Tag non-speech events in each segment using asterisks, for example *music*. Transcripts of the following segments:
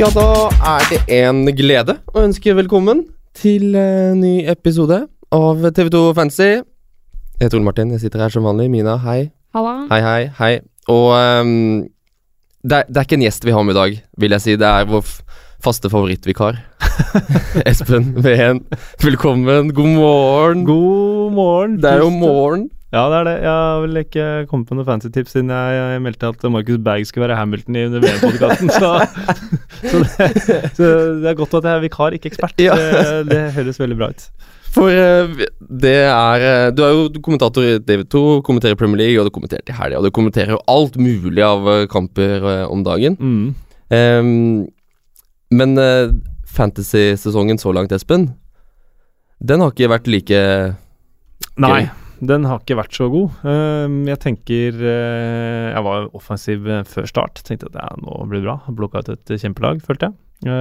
Ja, da er det en glede å ønske velkommen til en ny episode av TV2 Fantasy. Jeg heter Ole Martin, jeg sitter her som vanlig. Mina, hei. Halla. Hei, hei, hei. Og um, det, er, det er ikke en gjest vi har med i dag, vil jeg si. Det er vår f- faste favorittvikar. *laughs* Espen Ween, velkommen. God morgen. God morgen. Det er jo morgen. Ja, det er det. Jeg har vel ikke kommet på noen fancy tips siden jeg, jeg meldte at Marcus Berg skulle være Hamilton i VM-podkasten. Så, *laughs* så, så det er godt at jeg er vikar, ikke ekspert. Ja. Det, det høres veldig bra ut. For eh, det er eh, Du er jo kommentator i TV2, kommenterer Premier League, og du kommenterte i helga, og du kommenterer jo alt mulig av eh, kamper om dagen. Mm. Um, men fantasy-sesongen så langt, Espen, den har ikke vært like Nei, den har ikke vært så god. Ehm, jeg tenker eh, Jeg var offensiv eh, før start. Tenkte at ja, nå blir det bra. Blokka ut et kjempelag, følte jeg. jeg.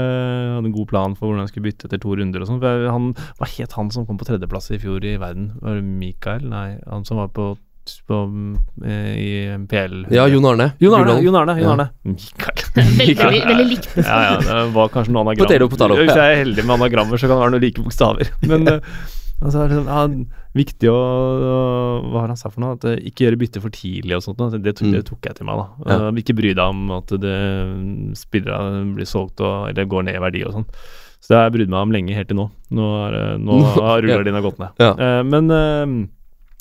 hadde en god plan for hvordan jeg skulle bytte etter to runder og sånn. For han- Hva het han som kom på tredjeplass i fjor i verden? Var det Mikael? Nei, han som var på, på eh, i PL. Ja, Jon Arne. Jon Arne. Jon Arne, Jon Ja. *laughs* Mikael. Veldig, veldig likt. Ja, ja, det var kanskje noen anagram. Potato, potato. Hvis jeg er heldig med anagrammer, så kan det være noen like bokstaver. Men *laughs* eh, altså, er det sånn, ja, viktig å, Hva har han sagt for noe? At eh, ikke gjøre bytte for tidlig og sånt. Det, tok- Mm. det tok jeg til meg, da. Ja. Eh, ikke bry deg om at det spillere blir solgt og, eller går ned i verdi og sånn. Så det har jeg brydd meg om lenge, helt til nå. Nå, er, nå *laughs* har rullegardina gått ned. Ja. Eh, men eh,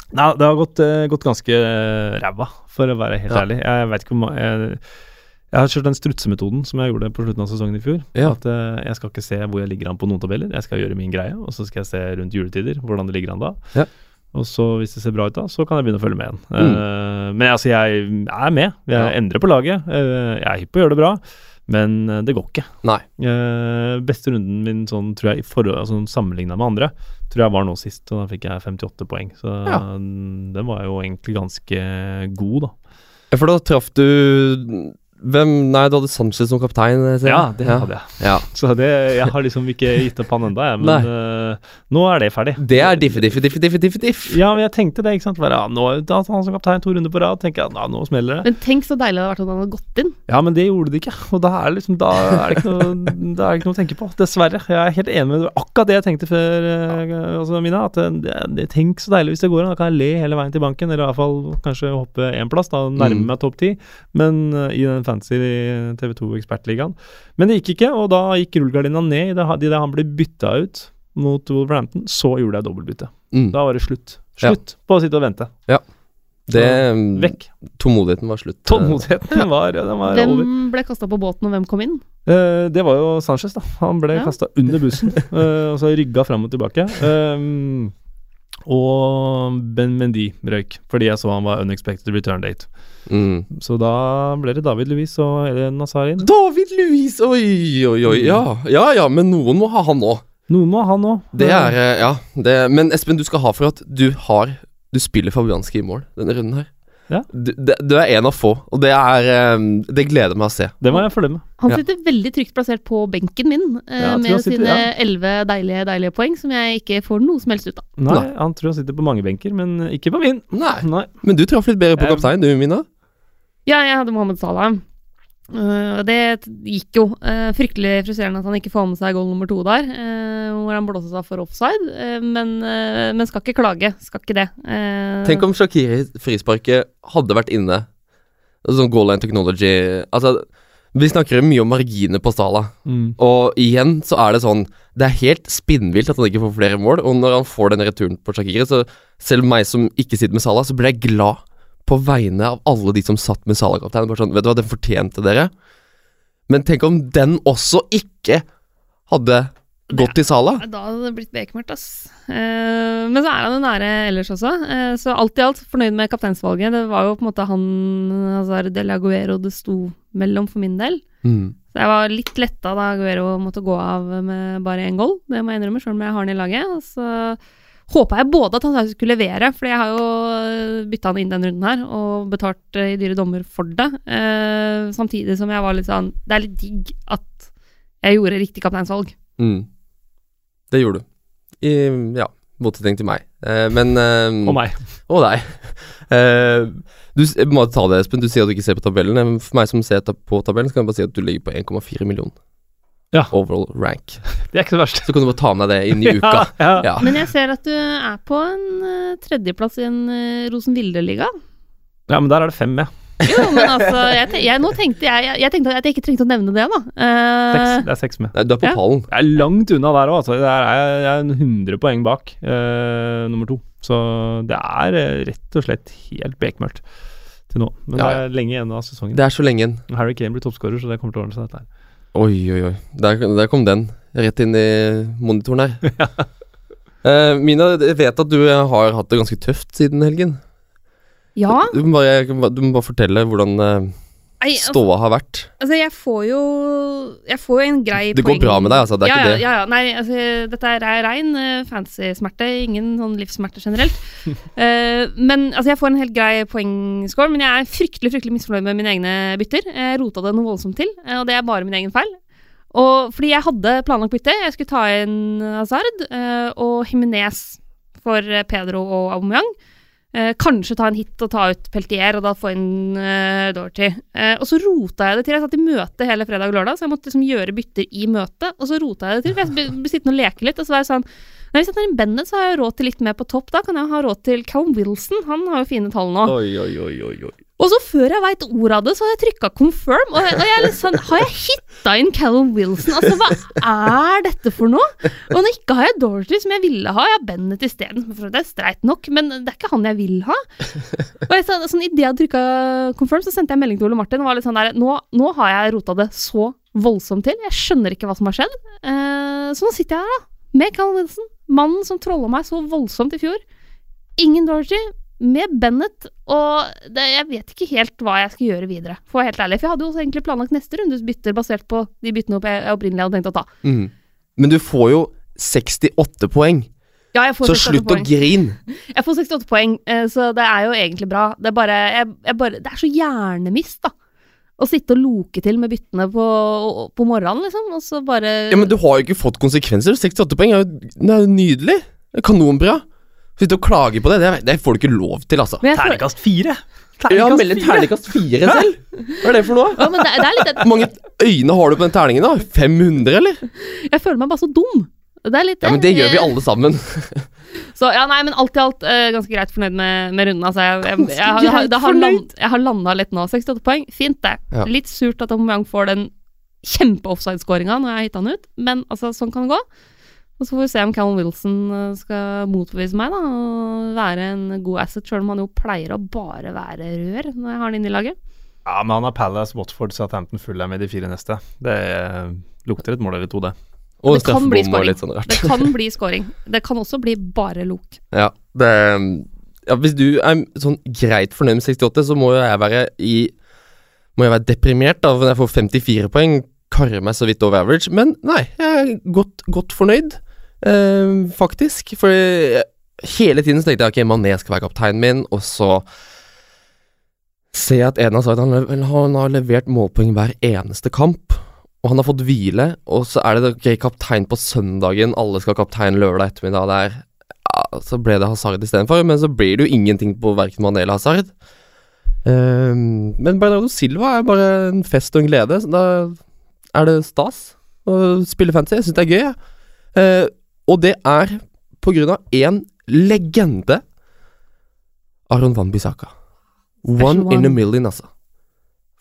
Nei, det har gått, eh, gått ganske eh, ræva, for å være helt Ja. ærlig. Jeg vet ikke hvor jeg, jeg har kjørt den strutsemetoden som jeg gjorde på slutten av sesongen i fjor. Ja. At uh, Jeg skal ikke se hvor jeg ligger an på noen tabeller, jeg skal gjøre min greie. Og så skal jeg se rundt juletider hvordan det ligger an da. Ja. Og så hvis det ser bra ut da, så kan jeg begynne å følge med igjen. Mm. Uh, men altså, jeg er med. Jeg Ja. endrer på laget. Uh, jeg er hypp på å gjøre det bra, men det går ikke. Nei. Beste runden min sånn, tror jeg, i forhold, altså, sammenligna med andre, tror jeg var nå sist, og da fikk jeg 58 poeng. Så Ja. den var jo egentlig ganske god, da. For da traff du Hvem Nei, du hadde Sanchez som kaptein? ser. Ja, det hadde jeg. Ja. Så det, jeg har liksom ikke gitt opp han ennå, jeg. Men uh, nå er det ferdig. Det er diff, diff, diff, diff, diff, diff. Ja, men jeg tenkte det, ikke sant. Bare, ja, nå da har han som kaptein to runder på rad. Tenker jeg, ja, nå smeller det. Men tenk så deilig det hadde vært om han hadde gått inn. Ja, men det gjorde det ikke. Og da er liksom Da er det ikke noe, da er det ikke noe å tenke på. Dessverre. Jeg er helt enig med deg. Akkurat det jeg tenkte før, eh, altså, Mina. At det, det, tenk så deilig hvis det går an. Da kan jeg le hele veien til banken, eller i hvert fall kanskje hoppe én plass, da nærme Mm. meg topp ti. Men uh, i den fancy TV2 Ekspertligaen. Men det gikk ikke, og da gikk rullegardina ned idet han, i det han ble bytta ut mot Wolverhampton. Så gjorde jeg dobbeltbytte. Mm. Da var det slutt. Ja. Slutt på å sitte og vente. Ja. Det Vekk. Tålmodigheten var slutt. Tålmodigheten *laughs* var, den var over. Hvem ble kasta på båten, og hvem kom inn? Eh, det var jo Sanchez, da. Han ble Ja. kasta under bussen, *laughs* eh, og så rygga fram og tilbake. Um, og Ben Mendy røyk, fordi jeg så han var unexpected return date. Mm. Så da ble det David Louis og Eden Nazarin. David Louis! Oi, oi, oi. Ja, ja, ja, men noen må ha han òg. Noen må ha han òg. Det er eh, Ja. Det, men Espen, du skal ha for at du har Du spiller Fabianski i mål denne runden her. Ja. Du, du er en av få, og det er eh, Det gleder meg å se. Det må jeg følge med. Han Ja. sitter veldig trygt plassert på benken min, eh, Ja, med sine ja. elleve deilige, deilige poeng, som jeg ikke får noe som helst ut av. Nei, Nei. Han tror han sitter på mange benker, men ikke på min. Nei. Nei. Men du traff litt bedre på kaptein, du, Mina. Ja, jeg hadde Mohammed Salah. Uh, det gikk jo. Uh, fryktelig frustrerende at han ikke får med seg goal nummer to der, uh, hvor han blåste seg for offside. uh, men, men skal ikke klage. Skal ikke det. Eh, Tenk om Shakiri frisparket hadde vært inne. Sånn goal line technology Altså, vi snakker mye om marginer på Salah, Mm. Og igjen så er det sånn Det er helt spinnvilt at han ikke får flere mål. Og når han får den returen på Shakiri, så selv meg som ikke sitter med Salah, så blir jeg glad på vegne av alle de som satt med Salah-kapteinen. Bare sånn, vet du hva, den fortjente dere. Men tenk om den også ikke hadde gått til Salah. Da hadde det blitt bekmørkt, ass. Eh, men så er han jo nære ellers også. Eh, så alt i alt fornøyd med kapteinsvalget. Det var jo på en måte han Hazard del Aguero det sto mellom for min del. Mm. Så jeg var litt letta da Aguero måtte gå av med bare én goal. Det må jeg innrømme, selv om jeg har han i laget. Og så håpa jeg både at han skulle levere, for jeg har jo bytta han inn den runden her og betalt eh, i dyre dommer for det. Eh, samtidig som jeg var litt sånn Det er litt digg at jeg gjorde riktig kapteinsvalg. Mm. Det gjorde du. I, ja, motsetning til meg. Eh, men eh, Og meg. Og deg. *laughs* Eh, du jeg må ta det, Espen. Du sier at du ikke ser på tabellen. Men For meg som ser på tabellen, så kan jeg bare si at du ligger på 1,4 millioner. Ja. overall rank. *laughs* Det er ikke så verst. Så kan du bare ta med deg det inn i *laughs* uka. Ja, ja. Men jeg ser at du er på en eh, tredjeplass i en uh, Rosenvilde-liga. ja, men der er det fem med. Jo, men altså jeg, te- jeg, Nå tenkte jeg, jeg, jeg tenkte at jeg ikke trengte å nevne det, da. Seks, Eh, det er seks med. Du er på Ja. pallen. Jeg er langt unna der òg, altså. Der er jeg, er en 100 poeng bak uh, nummer to. Så det er rett og slett helt bekmørkt til nå. Men Ja, det er lenge igjen av sesongen. Det er så lenge igjen. Harry Kane blir toppskårer, så det kommer til å ordne seg, dette her. Oi, oi, oi. Der, der kom den. Rett inn i monitoren her. *laughs* Eh, Mina, jeg vet at du eh, har hatt det ganske tøft siden helgen. ja. Du må bare, du må bare fortelle hvordan eh, altså, ståa har vært. altså, jeg får jo Jeg får jo en grei poeng. Det går bra med deg, altså. Det er ja, ikke det. Ja, ja, nei, altså, dette er rein uh, fancy-smerte, ingen sånn livssmerte generelt. uh, *laughs* men altså, jeg får en helt grei poengscore, men jeg er fryktelig fryktelig misfornøyd med mine egne bytter. Jeg rota det noe voldsomt til, eh, og det er bare min egen feil. Og fordi jeg hadde planlagt bytte, jeg skulle ta inn Hazard uh, og Jimenez for eh, Pedro og Aubameyang. Eh, kanskje ta en hit og ta ut Peltier, og da få inn eh, Dorothy. Eh, og så rota jeg det til. Jeg satt i møte hele fredag og lørdag, så jeg måtte liksom gjøre bytter i møtet. Og så rota jeg det til, for jeg ble- sittende og leke litt. Og så var jeg sånn Nei, Hvis jeg tar inn Bennett, så har jeg råd til litt mer på topp. Da kan jeg ha råd til Callum Wilson. Han har jo fine tall nå. Oi, oi, oi, oi, oi. Og så før jeg veit ordet av det, så har jeg trykka confirm. Og jeg, og jeg sånn Har jeg hitta inn Callum Wilson? Altså, hva er dette for noe? Og nå ikke har jeg Dorothy, som jeg ville ha. Jeg har Bennett isteden. Det er streit nok, men det er ikke han jeg vil ha. Og jeg, så, sånn, Idet jeg trykka confirm, så sendte jeg melding til Ole Martin og var litt sånn der Nå, nå har jeg rota det så voldsomt til. Jeg skjønner ikke hva som har skjedd. Eh, så nå sitter jeg her, da. Med Callum Wilson. Mannen som trolla meg så voldsomt i fjor. Ingen Dorothy med Bennett, og det, jeg vet ikke helt hva jeg skal gjøre videre. For å være helt ærlig, for jeg hadde jo egentlig planlagt neste rundes bytter basert på de byttene jeg jeg opprinnelig hadde tenkt å ta. Mm. Men du får jo 68 poeng, Ja, jeg får så 68 slutt å grine. *laughs* Jeg får 68 poeng, eh, så det er jo egentlig bra. Det er bare, jeg, jeg bare Det er så hjernemist, da. Å sitte og loke til med byttene på, på morgenen, liksom, og så bare Ja, Men du har jo ikke fått konsekvenser. 68 poeng er jo, det er jo nydelig. Kanonbra. Sitte og klage på det, det, det får du ikke lov til, altså. Men Terningkast fire! Ja, melde terningkast fire selv. Hva er det for noe? Ja, men det, det er litt Hvor mange øyne har du på den terningen, da? 500, eller? Jeg føler meg bare så dum. Det er litt Ja, men det gjør vi alle sammen. Så ja, nei, men alt i alt uh, ganske greit fornøyd med, med runden. Altså, jeg, jeg, jeg, jeg, har- det har land, jeg har landa litt nå. 68 poeng, fint det. Ja. Litt surt at Aubameyang får den kjempe-offside-skåringa når jeg har hitta han ut, men altså, sånn kan det gå. Og så får vi se om Callum Wilson eh, skal motbevise meg da, og være en god asset, sjøl om han jo pleier å bare være rør når jeg har han inne i laget. Ja, men han har Palace, Watford, Southampton, Fulham i de fire neste. Det eh, lukter et mål eller to, det. Og Det kan bli scoring. litt sånn rart. Det kan bli scoring. Det kan også bli bare lok. Ja, det ja, Hvis du er sånn greit fornøyd med 68, så må jo jeg være i Må jeg være deprimert da, når jeg får 54 poeng. Karre meg så vidt over average. Men nei, jeg er godt, godt fornøyd, eh, faktisk. For hele tiden så tenkte jeg ok, Mané skal være kapteinen min, og så ser jeg at Eden har sagt han, han har levert målpoeng hver eneste kamp. Og han har fått hvile, og så er det ok, kaptein på søndagen, alle skal ha kaptein lørdag ettermiddag der ja, så ble det Hazard istedenfor, men så blir det jo ingenting på verken Mané eller Hazard. Ehm, men Bernardo Silva er bare en fest og en glede. Så da er det stas å spille fantasy. Jeg syns det er gøy. Ja. Eh, og det er på grunn av én legende. Aron Van Bissaka. One in a million, altså.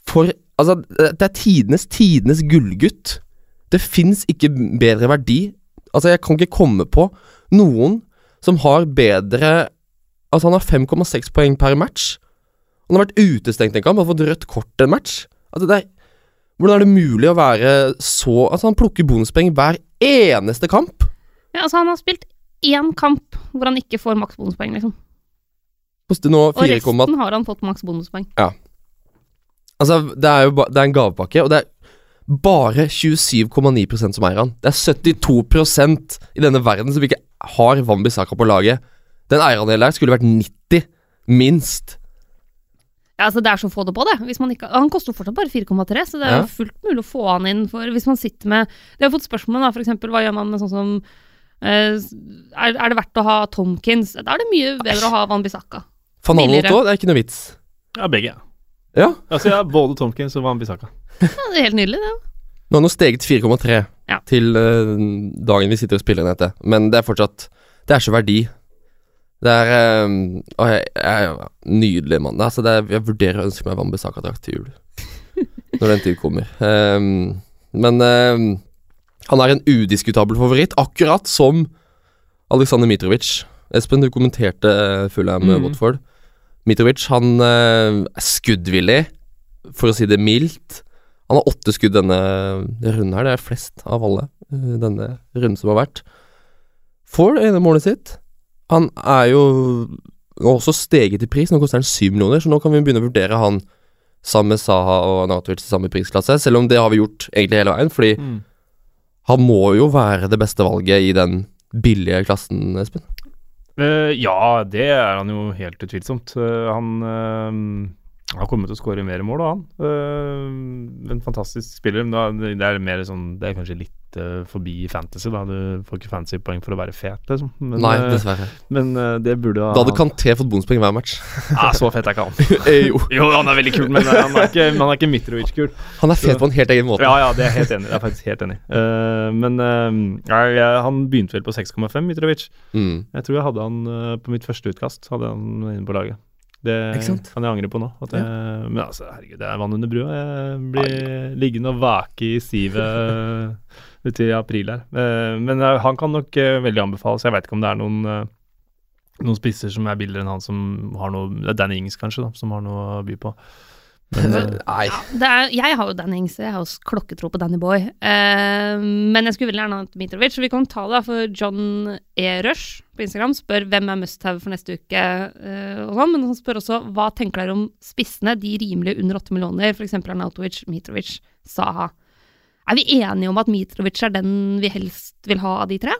For Altså, det er tidenes tidenes gullgutt. Det fins ikke bedre verdi. Altså, jeg kan ikke komme på noen som har bedre Altså, han har 5,6 poeng per match. Han har vært utestengt en kamp, har fått rødt kort en match. Altså, det er Hvordan er det mulig å være så Altså, han plukker bonuspoeng hver eneste kamp. Ja, altså, han har spilt én kamp hvor han ikke får maks bonuspoeng, liksom. Nå Og resten har han fått maks bonuspoeng. Altså, det er jo det er en gavepakke, og det er bare 27,9% som eier han. Det er 72% i denne verden som ikke har Wambisaka på laget. Den eierandelen der skulle vært 90, minst. Ja, altså Det er så få det på, det. Ikke, han koster fortsatt bare 4,3, så det er Ja. jo fullt mulig å få han inn for Hvis man sitter med Det har fått spørsmål da, eksempel, hva gjør man med sånn som er, er det verdt å ha Tomkins? Da er det mye bedre å ha Van Bissaka. Van Aanholt òg, det er ikke noe vits. Ja, begge. Ja, Altså, jeg har både Tomkins og Van Bissaka. Ja, det er helt nydelig, det. nå har nå steget 4,3. Ja. til uh, dagen vi sitter og spiller inn dette. Men det er fortsatt Det er så verdi. Det er um, å, jeg, jeg, Nydelig mann. Altså, det er, jeg vurderer å ønske meg Wambisaka-drakt til jul. *laughs* Når den tid kommer. Um, men ehm, han er en udiskutabel favoritt, akkurat som Aleksandr Mitrovic. Espen, du kommenterte Fulham Mm. Watford. Mitrovic han eh, er skuddvillig, for å si det mildt. Han har åtte skudd denne runden her, det er flest av alle eh, denne runden som har vært. Får det ene målet sitt. Han er jo også steget i pris, nå koster han syv millioner, så nå kan vi begynne å vurdere han sammen med Saha og Anatovic i samme prisklasse, selv om det har vi gjort egentlig hele veien, fordi Mm. Han må jo være det beste valget i den billige klassen, Espen. Uh, ja, det er han jo helt utvilsomt. Uh, han eh, har kommet til å skåre mer mål, da, han. Uh, en fantastisk spiller. Men det er mer sånn Det er kanskje litt uh, forbi fantasy, da. Du får ikke fantasy-poeng for å være fet, liksom. Men, Nei, eh, dessverre. men uh, det burde Da hadde Kanté fått bonuspoeng hver match. *laughs* ah, Så fet er ikke han. *laughs* Jo. jo, han er veldig kul, men han er ikke, han er ikke Mitrovic-kul. Han er fet på en helt egen måte. Ja, ja, det er jeg helt enig. Jeg er faktisk helt enig. Men han begynte vel på 6,5, Mitrovic. Mm. Jeg tror jeg hadde han på mitt første utkast. Hadde han inne på laget. Det kan jeg angre på nå. At jeg, Men altså, herregud, det er vann under brua. Jeg blir liggende og vake i sivet *laughs* ute i april her. Eh, men eh, han kan nok eh, veldig anbefales. Jeg veit ikke om det er noen eh, noen spisser som er billigere enn han som har noe Det er Danny Ings, kanskje, da, som har noe å by på. Men, *laughs* eh, Nei. Det er, jeg har jo Danny Ings, jeg har også klokketro på Danny Boy. Eh, men jeg skulle veldig gjerne hatt Mitrovic, så vi kan ta det. For John E. Rush på Instagram spør hvem er must-have for neste uke. eh, og sånn, Men han spør også hva tenker dere om spissene, de rimelige under 8 millioner, f.eks. Arnautovic, Mitrovic, Saha. Er vi enige om at Mitrovic er den vi helst vil ha av de tre?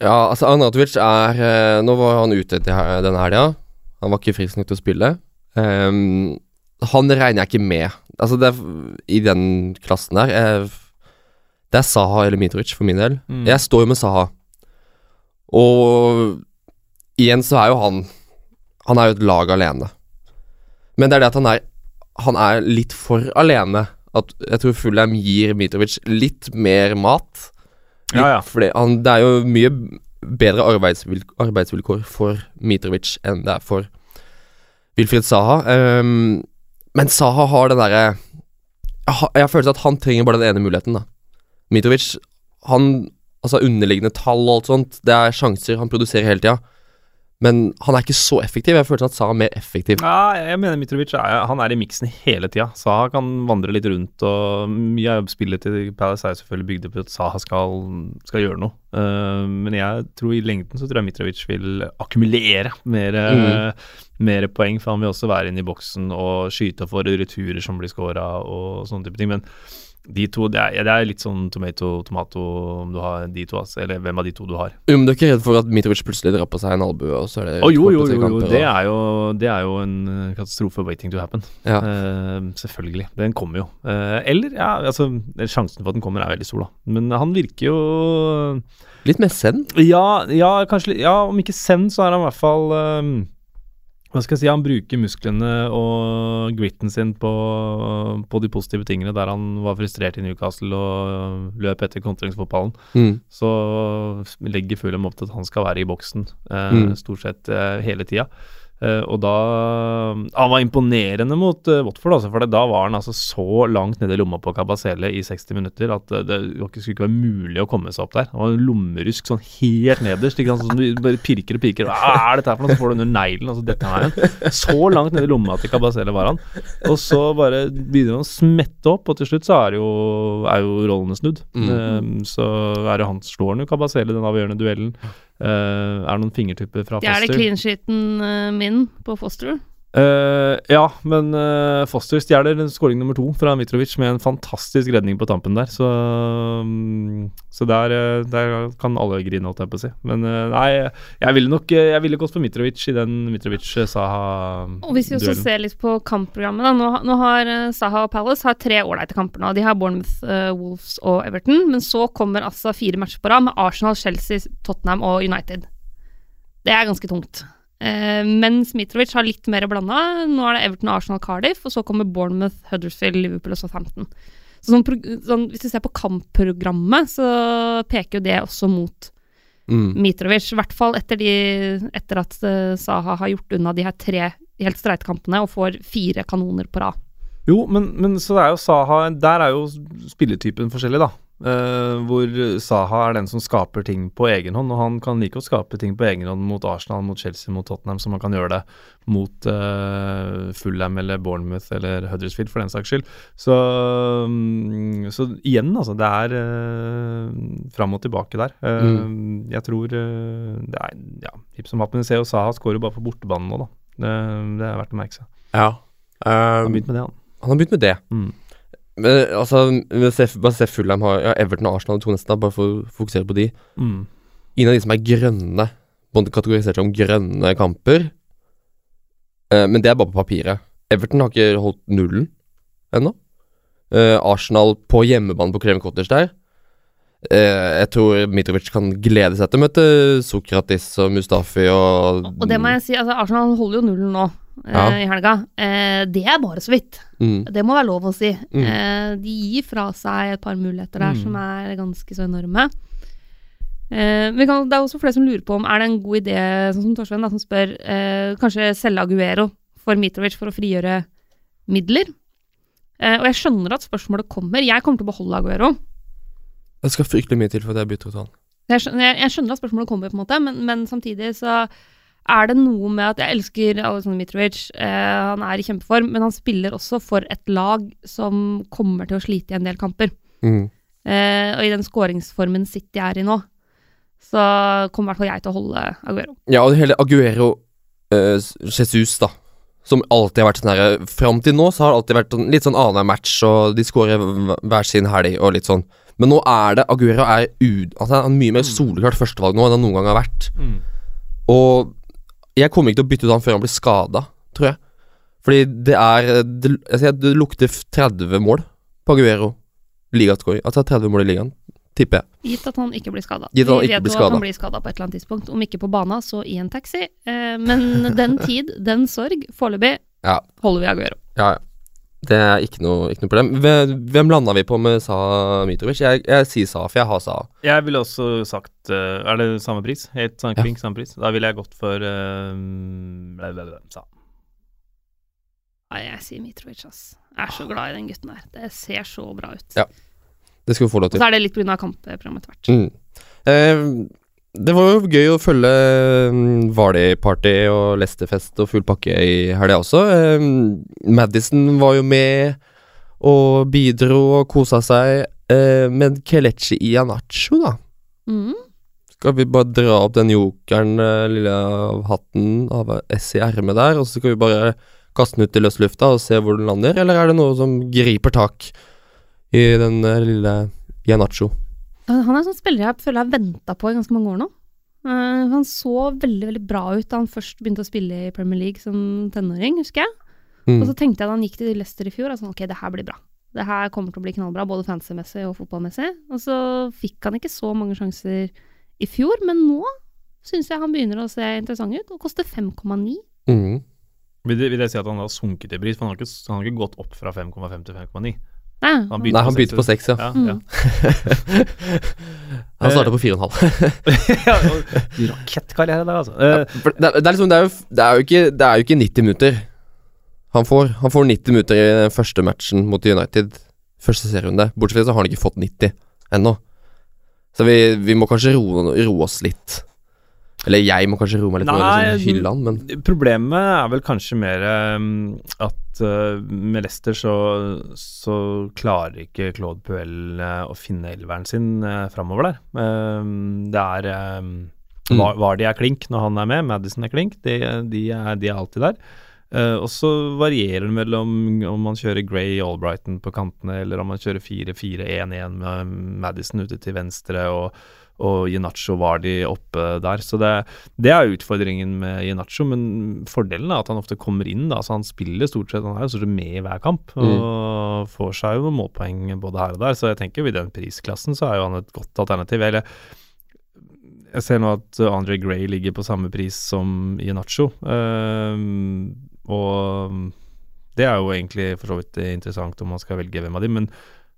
Ja, altså Arnautovic er eh, Nå var han ute til denne helga. Han var ikke frisk nok til å spille. Um, han regner jeg ikke med. Altså det er, I den klassen der jeg, Det er Saha eller Mitrovic for min del. Mm. Jeg står jo med Saha. Og igjen så er jo han Han er jo et lag alene. Men det er det at han er Han er litt for alene. At jeg tror Fulham gir Mitrovic litt mer mat. Litt Ja, ja. Fordi han, det er jo mye bedre arbeidsvilk arbeidsvilkår for Mitrovic enn det er for Wilfried Saha. Um, men Saha har den derre jeg, jeg har at han trenger bare den ene muligheten, da. Mitrovic, han Altså underliggende tall og alt sånt, det er sjanser han produserer hele tida. Men han er ikke så effektiv. Jeg føler at Saha er mer effektiv. Ja, jeg mener Mitrovic er, han er i miksen hele tida. Saha kan vandre litt rundt, og mye av spillet til Palace er selvfølgelig bygd opp at Saha skal, skal gjøre noe. Uh, men jeg tror i lengden så tror jeg Mitrovic vil akkumulere mer, mm. mer poeng, for han vil også være inne i boksen og skyte for returer som blir scora og sånne type ting. Men de to, det er, det er litt sånn tomato, tomato om du har de to, altså, eller hvem av de to du har. Jo, men du er ikke redd for at Mitrovic plutselig drar på seg en albue, og så er det Å jo, jo, jo, jo, det er jo, det er jo en eh, katastrofe waiting to happen. ja. Uh, selvfølgelig. Den kommer jo. Uh, eller, ja, altså Sjansen for at den kommer er veldig stor, da. Men han virker jo Litt mer send. Ja, ja kanskje Ja, om ikke send, så er han i hvert fall eh, Hva skal jeg si? Han bruker musklene og gritten sin på, på de positive tingene der han var frustrert i Newcastle og løp etter kontringsfotballen. Mm. Så legger Fulham opp til at han skal være i boksen eh, Mm. stort sett eh, hele tida. Eh, og da Han var imponerende mot eh, Watford, altså, for da var han altså så langt nede i lomma på Kabasele i 60 minutter at eh, det, skulle ikke være mulig å komme seg opp der. Han var en lommerusk sånn helt nederst. Ikke sant? Sånn, du bare pirker og pirker. Hva er dette her for noe? Så får du under neglen. Altså, dette her igjen. Så langt nede i lomma til Kabasele var han. Og så bare begynner han å smette opp, og til slutt så er jo, er jo rollene snudd. Mm. Eh, så er det han slår han jo Kabasele i den avgjørende duellen. Eh, er det noen fingertupper fra Det er det clean sheeten eh, min på Foster. Eh, ja, men uh, Foster stjeler skåring nummer to fra Mitrovic med en fantastisk redning på tampen der. Så, um, så der, eh, der kan alle grine, holdt jeg på å si. Men nei, jeg ville nok Jeg ville gått for Mitrovic i den Mitrovic-Saha-duellen. Og hvis vi også ser litt på kampprogrammet, da. Nå, nå har Saha og Palace har tre ålreite kamper nå. De har Bournemouth, Wolves og Everton. Men så kommer altså fire matcher på rad med Arsenal, Chelsea, Tottenham og United. Det er ganske tungt. Eh, mens Mitrovic har litt mer blanda. Nå er det Everton, Arsenal, Cardiff, og så kommer Bournemouth, Huddersfield, Liverpool og Southampton. Så sånn, sånn, hvis du ser på kampprogrammet, så peker jo det også mot Mm. Mitrovic. I hvert fall etter, de, etter at uh, Saha har gjort unna de her tre helt streite kampene og får fire kanoner på rad. Jo, men, men så det er jo Saha Der er jo spilletypen forskjellig, da. Eh, hvor Saha er den som skaper ting på egen hånd, og han kan like å skape ting på egen hånd mot Arsenal, mot Chelsea, mot Tottenham, som han kan gjøre det mot uh, Fulham eller Bournemouth eller Huddersfield, for den saks skyld. Så, um, så igjen, altså. Det er uh, fram og tilbake der. Eh, Jeg tror det er ja, hipp som happ. Men ser jo Saha skårer bare på bortebanen nå, da. Det, det er verdt å merke seg. Ja. Han har Um, begynt med det, han. han har begynt med det. Mm. Men altså, men se, bare se Fulham har ja, Everton og Arsenal de to neste, da, bare for å fokusere på de. Mm. Ingen av de som er grønne, kategorisert som grønne kamper. Eh, men det er bare på papiret. Everton har ikke holdt nullen ennå. Eh, Arsenal på hjemmebane på Creven Cottage der. Eh, jeg tror Mitrovic kan glede seg til å møte Sokratis og Mustafi og Og det må jeg si, altså Arsenal holder jo nullen nå Ja. i helga. Eh, det er bare så vidt. mm, Det må være lov å si. Mm. Eh, de gir fra seg et par muligheter der Mm. som er ganske så enorme. Eh, men det er også flere som lurer på om er det en god idé, sånn som Torstein, da, som spør eh, kanskje selge Aguero for Mitrovic for å frigjøre midler. Eh, og jeg skjønner at spørsmålet kommer. Jeg kommer til å beholde Aguero. Det skal fryktelig mye til for at jeg bytter ut han. Jeg, jeg skjønner at spørsmålet kommer, på en måte, men, men samtidig så er det noe med at jeg elsker Alexander Mitrovic. Eh, han er i kjempeform, men han spiller også for et lag som kommer til å slite i en del kamper. Mm. Eh, og i den skåringsformen City er i nå, så kommer i hvert fall jeg til å holde Aguero. Ja, og hele Aguero eh, Jesus, da. Som alltid har vært sånn her Fram til nå så har det alltid vært sånn, litt sånn annenhver match, og de skårer hver- hver sin helg og litt sånn. Men nå er det Aguero er u... Altså, han er mye mer soleklart førstevalg nå enn han noen gang har vært. Og jeg kommer ikke til å bytte ut han før han blir skada, tror jeg. Fordi det er Det, jeg sier, det lukter 30 mål på Aguero. Ligascoring. Altså 30 mål i ligaen, tipper jeg. Gitt at han ikke blir skada. Vi ikke vet jo at han blir skada på et eller annet tidspunkt. Om ikke på bana, så i en taxi. Eh, men den tid, den sorg, foreløpig Ja. holder vi Aguero. Ja, ja. Det er ikke noe, ikke noe problem. Hvem, landa vi på med Sa Mitrovic? Jeg, jeg sier Sa, for jeg har Sa. Jeg ville også sagt eh, Er det samme pris? Helt sånn Ja. samme pris? Da ville jeg gått for uh, ble, sa. Nei, jeg sier Mitrovic, ass. Jeg er så glad i den gutten der. Det ser så bra ut. Ja. Det skal vi få lov til. Og så er det litt pga. kampprogrammet etter hvert. Mm. Eh, det var jo gøy å følge mm, Vardy-party og Leicester-fest og full pakke i helga også. Madison var jo med og bidro og kosa seg. Eh, men Kelechi Ianacho, da? Mm. Skal vi bare dra opp den jokeren, eh, lille av hatten av S i ermet der, og så skal vi bare kaste den ut i løs lufta og se hvor den lander, eller er det noe som griper tak i den eh, lille Ianacho? Han er en sånn spiller jeg føler jeg har venta på i ganske mange år nå. Uh, han så veldig veldig bra ut da han først begynte å spille i Premier League som tenåring, husker jeg. Mm. Og så tenkte jeg da han gikk til Leicester i fjor, at sånn, ok, det her blir bra. Det her kommer til å bli knallbra, både fancy-messig og fotballmessig. Og så fikk han ikke så mange sjanser i fjor, men nå syns jeg han begynner å se interessant ut, og koster 5,9. Mm. Vil, det, vil det si at han har sunket i pris? For han har ikke, han har ikke gått opp fra 5,5 til 5,9. Nei, Han Nei, han begynte på seks, ja. Ja, Mm. ja. *laughs* Han starta på fire og en halv. *laughs* ja, *laughs* Rakettkarriere der, altså. Ja, det, er- det er liksom det er, jo, det, er jo ikke, det er jo ikke 90 minutter han får. Han får 90 minutter i den første matchen mot United. Første serierunde. Bortsett fra det så har han ikke fått 90 ennå. Så vi, vi må kanskje roe, roe oss litt. Eller jeg må kanskje roe meg litt Nei, liksom hylle han, men Problemet er vel kanskje mer um, at uh, med Leicester så, så klarer ikke Claude Puel uh, å finne elveren sin uh, framover der. Um, det er um, Mm. Var- de er klink når han er med, Madison er klink. De, de, er, de er alltid der. Uh, og så varierer det mellom om man kjører Grey Albrighton på kantene, eller om man kjører 4-4-1-1 med Madison ute til venstre og, og Jinacho var de oppe der. Så det, det er utfordringen med Jinacho, men fordelen er at han ofte kommer inn. da, så Han spiller stort sett, han er jo stort sett med i hver kamp og får seg jo noen målpoeng både her og der. Så jeg tenker i den prisklassen så er jo han et godt alternativ. Eller jeg ser nå at Andre Gray ligger på samme pris som Jinacho. Um, og det er jo egentlig for så vidt interessant om man skal velge hvem av dem, men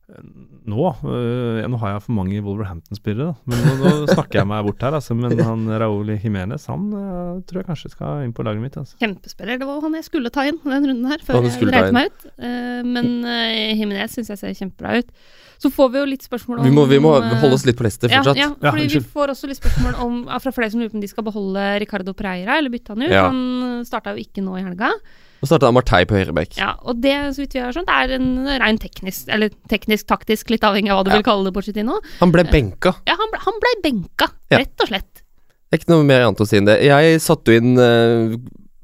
Nå ja, Nå har jeg for mange Wolverhampton-spillere. Men nå, nå snakker jeg meg bort her, altså. Men han Raúl Jiménez han øh, tror jeg kanskje skal inn på laget mitt. Altså. Kjempespiller. Det var han jeg skulle ta inn den runden her, før jeg dreit meg ut. Eh, men uh, Jiménez syns jeg ser kjempebra ut. Så får vi jo litt spørsmål om Vi må, vi må eh, holde oss litt på Leicester fortsatt. ja, Ja, fordi vi får også litt spørsmål om, fra flere som lurer på om de skal beholde Ricardo Preira eller bytte han ut. Ja. Han starta jo ikke nå i helga. Nå starta Amartei på høyreback. Ja, og det, så vidt vi har skjønt, er en rein teknisk, eller teknisk-taktisk, litt avhengig av hva du Ja. vil kalle det, Porcetino. Han ble benka. Ja, han ble, han ble benka, Ja. rett og slett. Det er ikke noe mer annet å si enn det. Jeg satte jo inn uh,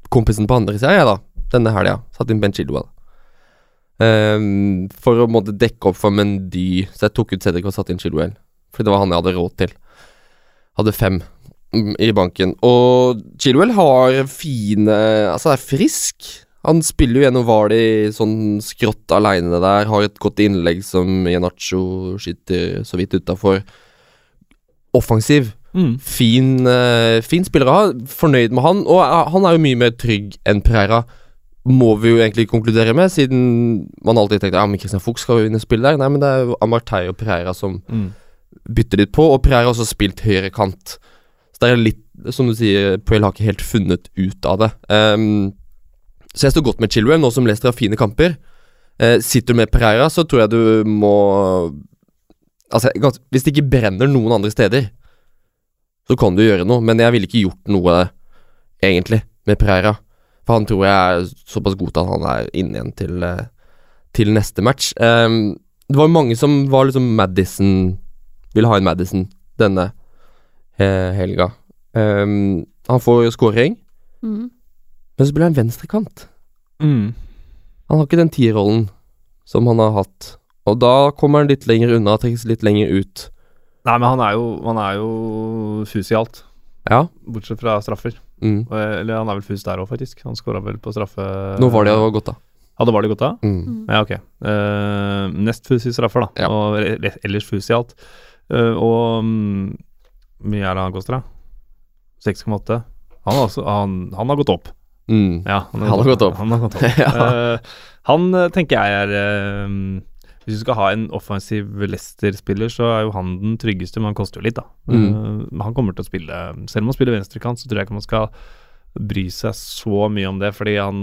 kompisen på andre sida, jeg, da. Denne helga. Satte inn Ben Chilwell. Um, for å måtte dekke opp for Mendy, så jeg tok ut Cedric og satte inn Chilwell. Fordi det var han jeg hadde råd til. Hadde fem i banken. Og Chilwell har fine Altså, er frisk. Han spiller jo gjennom Vardy sånn skrått aleine der. Har et godt innlegg som Janacho skyter så vidt utafor. Offensiv. Mm. Fin, uh, fin spiller å ha. Fornøyd med han. Og uh, han er jo mye mer trygg enn Pereira, må vi jo egentlig konkludere med, siden man alltid tenkte ja, men Christian Fuchs skal jo vinne spill der. Nei, men det er jo Amartey og Pereira som Mm. bytter litt på, og Pereira har også spilt høyre kant. Så det er litt, som du sier, Puel har ikke helt funnet ut av det. Um, så jeg står godt med Chilwell, nå som Leicester har fine kamper. Uh, sitter du med Pereira, så tror jeg du må Altså, hvis det ikke brenner noen andre steder, så kan du gjøre noe, men jeg ville ikke gjort noe, egentlig, med Pereira. For han tror jeg er såpass god til at han er inne igjen til, eh, til neste match. Um, det var mange som var liksom Madison Ville ha en Madison denne helga. Um, han får skåring, Mm. men så blir han venstrekant. Mm. Han har ikke den tierrollen som han har hatt. Og da kommer han litt lenger unna, trekkes litt lenger ut. Nei, men han er jo, han er jo fus i alt, Ja. bortsett fra straffer. Mm. Og- Eller han er vel fus der òg, faktisk. Han skåra vel på straffe Nå var det jo godt, da. Ja, det var det godt da? Mm. Mm. Ja, ok. Uh, nest fus i straffer, da. Ja. Og ellers fus i alt. Uh, og hvor mye er det han koster, da? 6,8? Han, har han, han har gått opp. Mm. Ja, Han har gått opp. Han, har gått opp. *laughs* Ja. uh, han eh, tenker jeg er uh, Hvis du skal ha en offensiv Leicester-spiller, så er jo han den tryggeste, men han koster jo litt, da. Mm. Uh, han kommer til å spille Selv om han spiller venstrekant, så tror jeg ikke man skal bry seg så mye om det, fordi han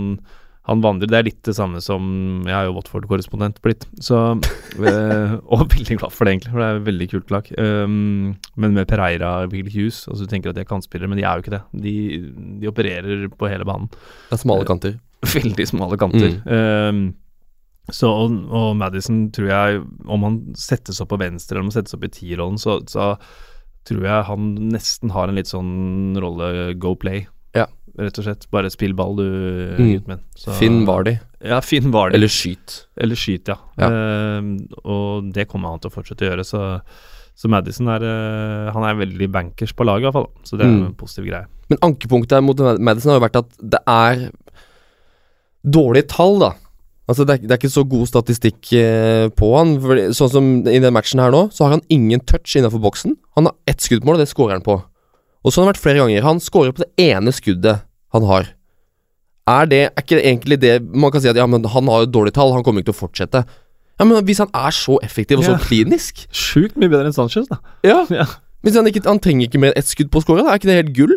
han vandrer, Det er litt det samme som Jeg er jo Watford-korrespondent blitt, så øh, *laughs* Og veldig glad for det, egentlig, for det er et veldig kult lag. Um, men med Pereira og Will Hughes altså Du tenker at de er kantspillere, men de er jo ikke det. De, de opererer på hele banen. Det er smale kanter. *laughs* Veldig smale kanter. Um, så, og, og Madison tror jeg, om han settes opp på venstre eller om han settes opp i tierrollen, så, så tror jeg han nesten har en litt sånn rolle go play. Rett og slett. Bare spill ball, du, Mm. gutten min. Så- Finn Vardy. Ja, Finn var de. Eller skyt. Eller skyt, ja. Ja. Uh, og det kommer han til å fortsette å gjøre, så, så Madison er eh, Han er veldig bankers på laget, i hvert fall. Så det er Mm. en positiv greie. Men ankepunktet mot Madison har jo vært at det er dårlige tall, da. Altså det er, det er ikke så god statistikk eh, på han. Fordi, sånn som i den matchen her nå, så har han ingen touch innenfor boksen. Han har ett skudd på mål, og det scorer han på. Og så har det vært flere ganger. Han scorer på det ene skuddet han har. Er det er ikke det egentlig det Man kan si at ja, men han har jo dårlige tall, han kommer ikke til å fortsette. Ja, men hvis han er så effektiv og så Ja. klinisk Sjukt mye bedre enn Sanchez, da. Ja, Ja. Hvis han, ikke, han trenger ikke mer ett skudd på å score, da er ikke det helt gull?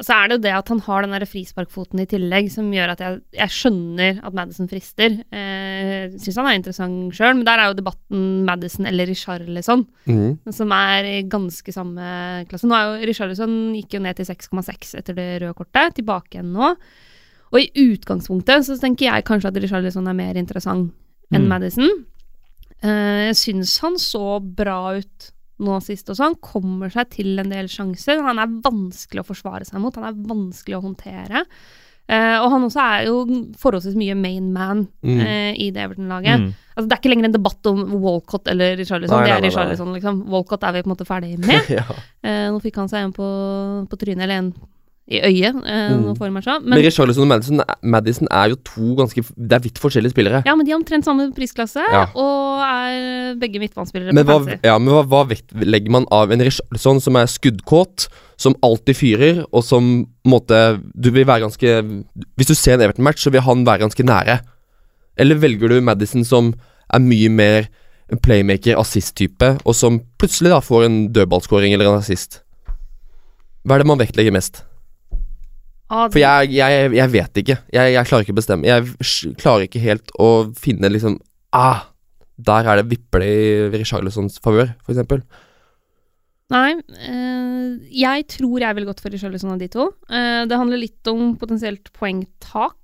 Så er det jo det at han har den der frisparkfoten i tillegg, som gjør at jeg, jeg skjønner at Madison frister. Eh, Syns han er interessant sjøl, men der er jo debatten Madison eller Richarlison, mm. som er i ganske samme klasse. Nå er jo Richarlison gikk jo ned til 6,6 etter det røde kortet, tilbake igjen nå. Og i utgangspunktet så tenker jeg kanskje at Richarlison er mer interessant enn Mm. Madison. Eh, jeg syns han så bra ut nå sist også. Han kommer seg til en del sjanser. Han er vanskelig å forsvare seg mot. Han er vanskelig å håndtere. Uh, og han også er jo forholdsvis mye main man Mm. uh, i det Everton-laget. Mm. Altså, det er ikke lenger en debatt om Walcott eller Richarlison. Nei, Det nei, er. Richarlison, liksom. Walcott er vi på en måte ferdig med. *laughs* ja. uh, nå fikk han seg en på, på trynet, eller en i øyet, eh, Mm. forrige. Men Men, Richarlison og Madison, Madison er jo to ganske Det er vidt forskjellige spillere. ja, men de har omtrent samme prisklasse, Ja. og er begge midtbanespillere Men hva, ja, men hva, hva vektlegger man av en Richarlison som er skuddkåt, som alltid fyrer, og som måtte Du vil være ganske Hvis du ser en Everton-match, så vil han være ganske nære. Eller velger du Madison som er mye mer playmaker, assist-type, og som plutselig da får en dødballskåring eller en assist. Hva er det man vektlegger mest? Ah, For jeg, jeg, jeg vet ikke. Jeg, jeg klarer ikke å bestemme. Jeg klarer ikke helt å finne liksom Ah, der er det vipper det i Richarlisons favør, eksempel. Nei, øh, jeg tror jeg ville gått for Richarlison av de to. Uh, det handler litt om potensielt poengtak.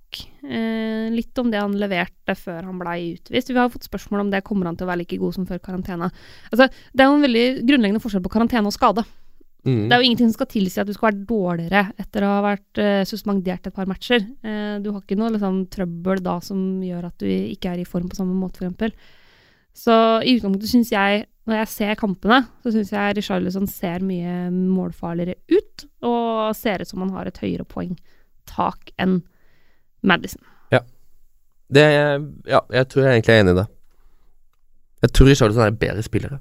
Uh, litt om det han leverte før han blei utvist. Vi har fått spørsmål om det kommer han til å være like god som før karantene. Altså, det er jo en veldig grunnleggende forskjell på karantene og skade. Mm. Det er jo ingenting som skal tilsi at du skal være dårligere etter å ha vært uh, suspendert et par matcher. Uh, du har ikke noe liksom, trøbbel da som gjør at du ikke er i form på samme måte, f.eks. Så i utgangspunktet syns jeg, når jeg ser kampene, så syns jeg Richarlison ser mye målfarligere ut, og ser ut som han har et høyere poengtak enn Madison. Det Ja, jeg tror jeg egentlig er enig i det. Jeg tror Richarlison er en bedre spillere.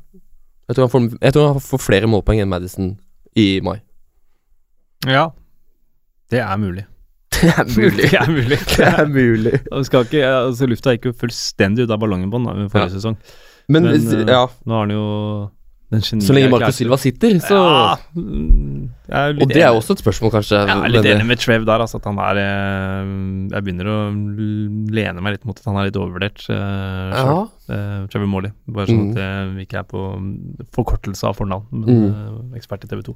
Jeg tror han får, jeg tror han får flere målpoeng enn Madison i mai. Ja. Det er mulig. *laughs* Det er mulig. Det er mulig. *laughs* Det er mulig. *laughs* Ikke, altså, lufta gikk jo fullstendig ut av ballongen på den forrige Ja. sesong. Men, Men, eh, ja, Nå har den jo så lenge Marco Silva sitter, så ja, Og det er jo også et spørsmål, kanskje. Jeg er litt enig med Trev der, altså, at han er eh, Jeg begynner å lene meg litt mot at han er litt overvurdert uh, Ja. uh, Trevor Morley. Bare sånn Mm. at det ikke er på forkortelse av fornavn, men Mm. eh, ekspert i TV 2.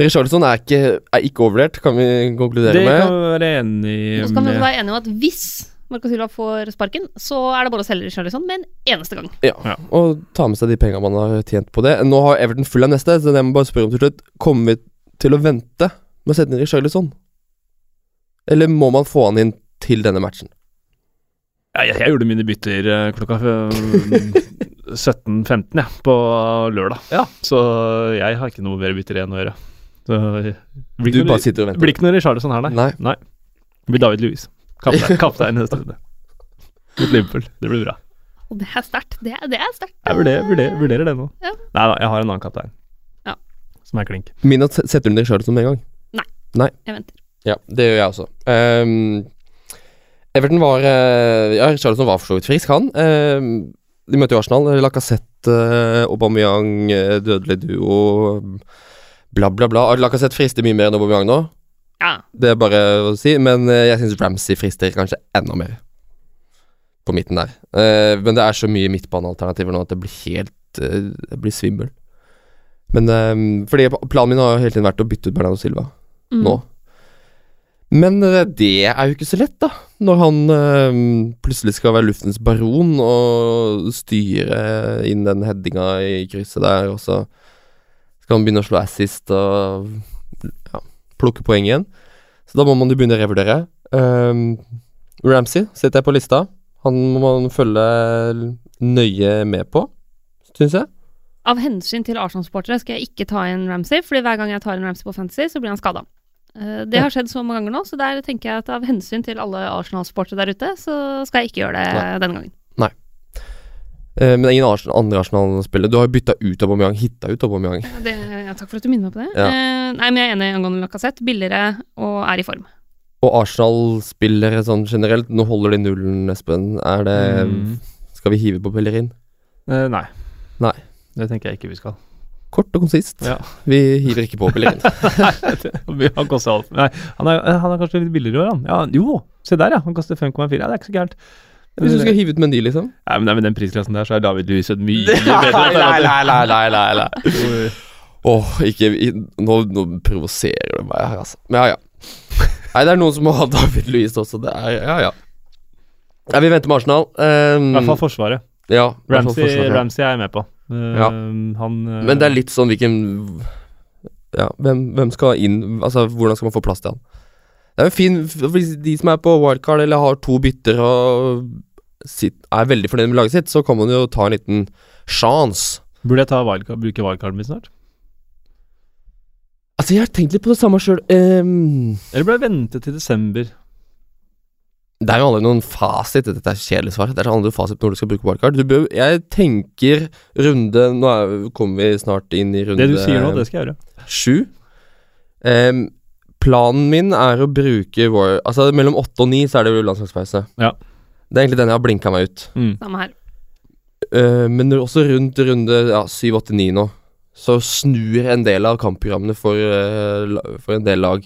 Richarlison er ikke, er ikke overvurdert, kan vi konkludere Det med. kan vi være enig Og så kan vi være enige om at hvis Marco Silva får sparken, så er det bare å selge Richarlison med en eneste gang. Ja, Ja. og ta med seg de pengene man har tjent på det. Nå har Everton full av neste, så jeg må bare spørre om til slutt Kommer vi til å vente med å sette inn Richarlison? Eller må man få han inn til denne matchen? Ja, jeg, jeg gjorde mine bytter eh, klokka eh, *laughs* 17.15 ja, på lørdag. Ja. Så jeg har ikke noe mer bytter igjen å gjøre. Så, blir Du noe- bare sitter og venter. blir ikke noe Richarlison her, nei. Nei. Det blir David Louis. Kaptein, kaptein i neste runde. Mot Liverpool. Det blir bra. Og det er sterkt. Det, det er sterkt. Jeg vurderer, vurderer, vurderer det nå. Ja. Nei da, jeg har en annen kaptein. Ja. Som er klink. Min at setter du deg sjøl som en gang? Jeg venter. Ja, det gjør jeg også. Um, Everton var uh, Ja, Richarlison var for så vidt frisk, han. Ehm, de møter jo Arsenal. Lacassette, uh, Aubameyang, uh, dødelig duo Bla, bla, bla. Lacassette frister mye mer enn Aubameyang nå. Ja. Det er bare å si, men eh, jeg syns Ramsey frister kanskje enda mer. På midten der. Eh, men det er så mye midtbanealternativer nå at det blir helt eh, Det blir svimmel. Men eh, Fordi planen min har jo hele tiden vært å bytte ut Bernardo Silva Mm. nå. Men det er jo ikke så lett, da. Når han eh, plutselig skal være luftens baron og styre inn den headinga i krysset der, og så skal han begynne å slå assist og plukke poeng igjen. Så da må man jo begynne å revurdere. Um, Ramsey setter jeg på lista. Han må man følge nøye med på, syns jeg. Av hensyn til Arsenal-supportere skal jeg ikke ta inn Ramsey, fordi hver gang jeg tar inn Ramsey på Fantasy, så blir han skada. Det har skjedd så mange ganger nå, så der tenker jeg at av hensyn til alle Arsenal-supportere der ute, så skal jeg ikke gjøre det Nei. denne gangen. Eh, men det er ingen Arsenal, andre Arsenal-spillere. Du har jo bytta ut Aubameyang, hitta ut Aubameyang. Det, ja, takk for at du minner meg på det. Ja. Eh, nei, men jeg er enig angående Lacassette. Billigere og er i form. Og Arsenal-spillere sånn generelt, nå holder de nullen, Espen. Er det Mm. Skal vi hive på Pellerin? Eh, nei. Nei. Det tenker jeg ikke vi skal. Kort og konsist. Ja. Vi hiver ikke på Pellerin. han koster alt. Nei, han er, han er kanskje litt billigere i år, han. Ja, jo, se der, ja. Han koster 5,4. Ja, det er ikke så gærent. Hvis du skal hive ut Mendy, liksom? Nei, men med den prisklassen der, så er David Louis et mye *laughs* bedre nei, nei, nei, nei, nei, nei. nei. *laughs* Åh, ikke Nå, nå provoserer du meg her, altså. Men ja, ja. Nei, det er noen som må ha David Louis også. Det er Ja, ja. Nei, vi venter med Arsenal. Um, I hvert fall Forsvaret. ja, Ramsey, forsvaret. Ramsey er jeg med på. Uh, Ja. Han uh, Men det er litt sånn hvilken Ja, hvem, hvem skal inn Altså, hvordan skal man få plass til han? Det er jo fin de som er på wildcard eller har to bytter og er veldig fornøyd med laget sitt, så kan man jo ta en liten sjanse. Burde jeg ta wildcard, bruke wildcarden min snart? Altså, jeg har tenkt litt på det samme sjøl. Eller burde jeg vente til desember? det er jo aldri noen fasit. Dette er kjedelig svar. Det er aldri noen fasit på når du skal bruke wildcard. Du bør, jeg tenker runde Nå er, kommer vi snart inn i runde Det du sier nå, det skal jeg gjøre. sju. Um, planen min er å bruke War... Altså mellom åtte og ni så er det jo landslagspause. Ja. Det er egentlig den jeg har blinka meg ut. Mm. Samme her. Uh, men også rundt runde ja, 7, 8, 9 nå, så snur en del av kampprogrammene for, uh, for en del lag.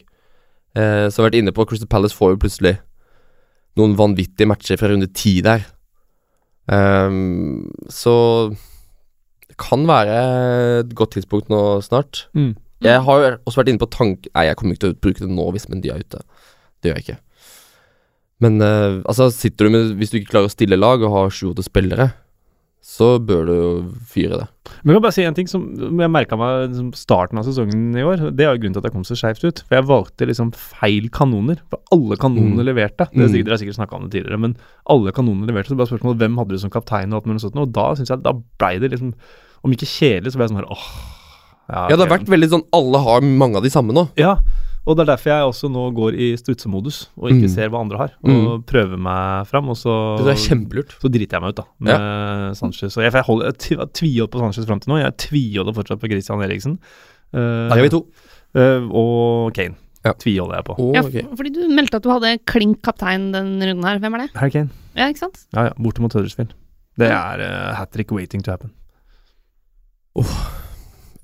Uh, som har vært inne på, Crystal Palace får jo plutselig noen vanvittige matcher fra runde 10 der. Um, så det kan være et godt tidspunkt nå snart. Mm. Jeg har jo også vært inne på tank... Nei, jeg kommer ikke til å bruke det nå hvis Mendy er ute. Det gjør jeg ikke. Men eh, altså, sitter du med Hvis du ikke klarer å stille lag og har sju-åtte spillere, så bør du jo fyre det. Men jeg kan bare si en ting som jeg merka meg liksom, starten av sesongen i år. Det er jo grunnen til at jeg kom så skeivt ut. For jeg valgte liksom feil kanoner. For alle kanonene Mm. leverte. Det Mm. er sikkert, Dere har sikkert snakka om det tidligere, men alle kanonene leverte. Så bare spørsmålet hvem hadde du som kaptein og alt mulig sånt. Og da syns jeg da blei det liksom Om ikke kjedelig, så ble jeg sånn her åh. Ja, det har vært veldig sånn Alle har mange av de samme nå. Ja, og det er derfor jeg også nå går i strutsemodus og ikke Mm. ser hva andre har. Og prøver meg fram, og så Det er kjempelurt. så driter jeg meg ut, da, med Sanchez. Og jeg, jeg, holder, jeg tviholdt på Sanchez fram til nå. Jeg tviholder fortsatt på Christian Eriksen. Uh, da er vi to. Uh, og Kane. Ja. Tviholder jeg på. Å, Ja, fordi du meldte at du hadde klink kaptein den runden her. Hvem er det? Harry Kane. Ja, ikke sant? Ja, ja. Borte mot Huddersfield. Det er uh, hat trick waiting to happen.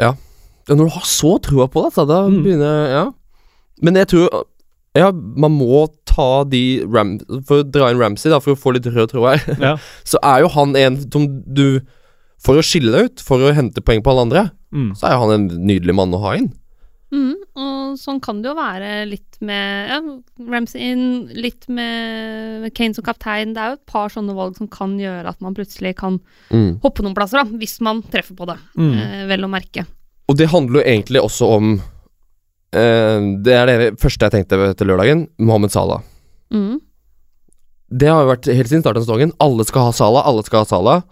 Ja, Når du har så trua på det, så da Mm. begynner Ja. Men jeg tror Ja, man må ta de Ram... For å dra inn Ramsey, da, for å få litt rød tråd her, *laughs* Ja. så er jo han en som du For å skille deg ut, for å hente poeng på alle andre, Mm. så er jo han en nydelig mann å ha inn. Mm, og sånn kan det jo være litt med ja, Ramsey inn, litt med Kane som kaptein. Det er jo et par sånne valg som kan gjøre at man plutselig kan Mm. hoppe noen plasser, da, hvis man treffer på det. Mm. Eh, vel å merke. Og det handler jo egentlig også om Det er det første jeg tenkte etter lørdagen. Mohammed Salah. Mm. Det har jo vært helt siden starten av sesongen. Alle skal ha Salah, alle skal ha Salah.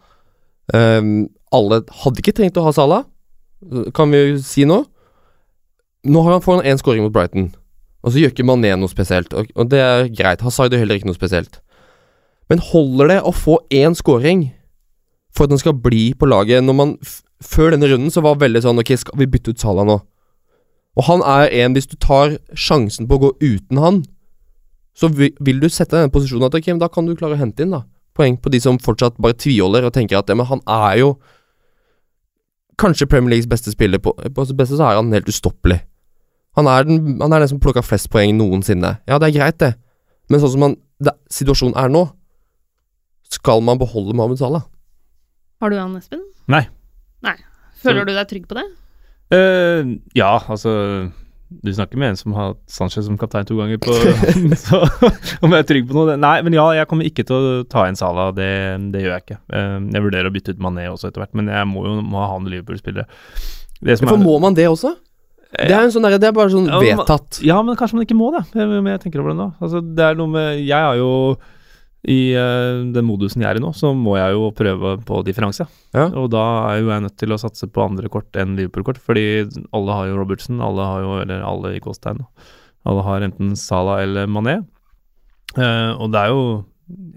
Um, alle hadde ikke trengt å ha Salah, kan vi jo si nå. Nå har han fått han én scoring mot Brighton, og så gjør ikke Mané noe spesielt. Og, og det er greit. Hazard gjør heller ikke noe spesielt. Men holder det å få én scoring for at den skal bli på laget når man Før denne runden så var det veldig sånn Ok, skal vi bytte ut Salah nå? Og han er en Hvis du tar sjansen på å gå uten han, så vil, du sette deg i den posisjonen at ok, men da kan du klare å hente inn da poeng på de som fortsatt bare tviholder og tenker at ja, men han er jo kanskje Premier Leagues beste spiller. På, på sitt beste så er han helt ustoppelig. Han er den, han er den som plukka flest poeng noensinne. Ja, det er greit, det, men sånn som han, det, situasjonen er nå, skal man beholde Mohammed Salah? Har du han, Espen? Nei. Nei. Føler du deg trygg på det? Eh, ja, altså Du snakker med en som har hatt Sanchez som kaptein to ganger på *laughs* *laughs* Så om jeg er trygg på noe Nei, men ja, jeg kommer ikke til å ta inn Sala. Det, det gjør jeg ikke. Uh, jeg vurderer å bytte ut Mané også etter hvert, men jeg må jo må ha han Liverpool-spillere. Hvorfor For er- må man det også? Det er, en sånn der, det er bare sånn vedtatt. Ja, men kanskje man ikke må det, men jeg tenker over det nå. Altså, det er noe med Jeg har jo i eh, den modusen jeg er i nå, så må jeg jo prøve på differanse. Ja. Og da er jo jeg nødt til å satse på andre kort enn Liverpool-kort, fordi alle har jo Robertson, alle har jo, eller alle i Kåstein. alle har enten Salah eller Mané. Uh, og det er jo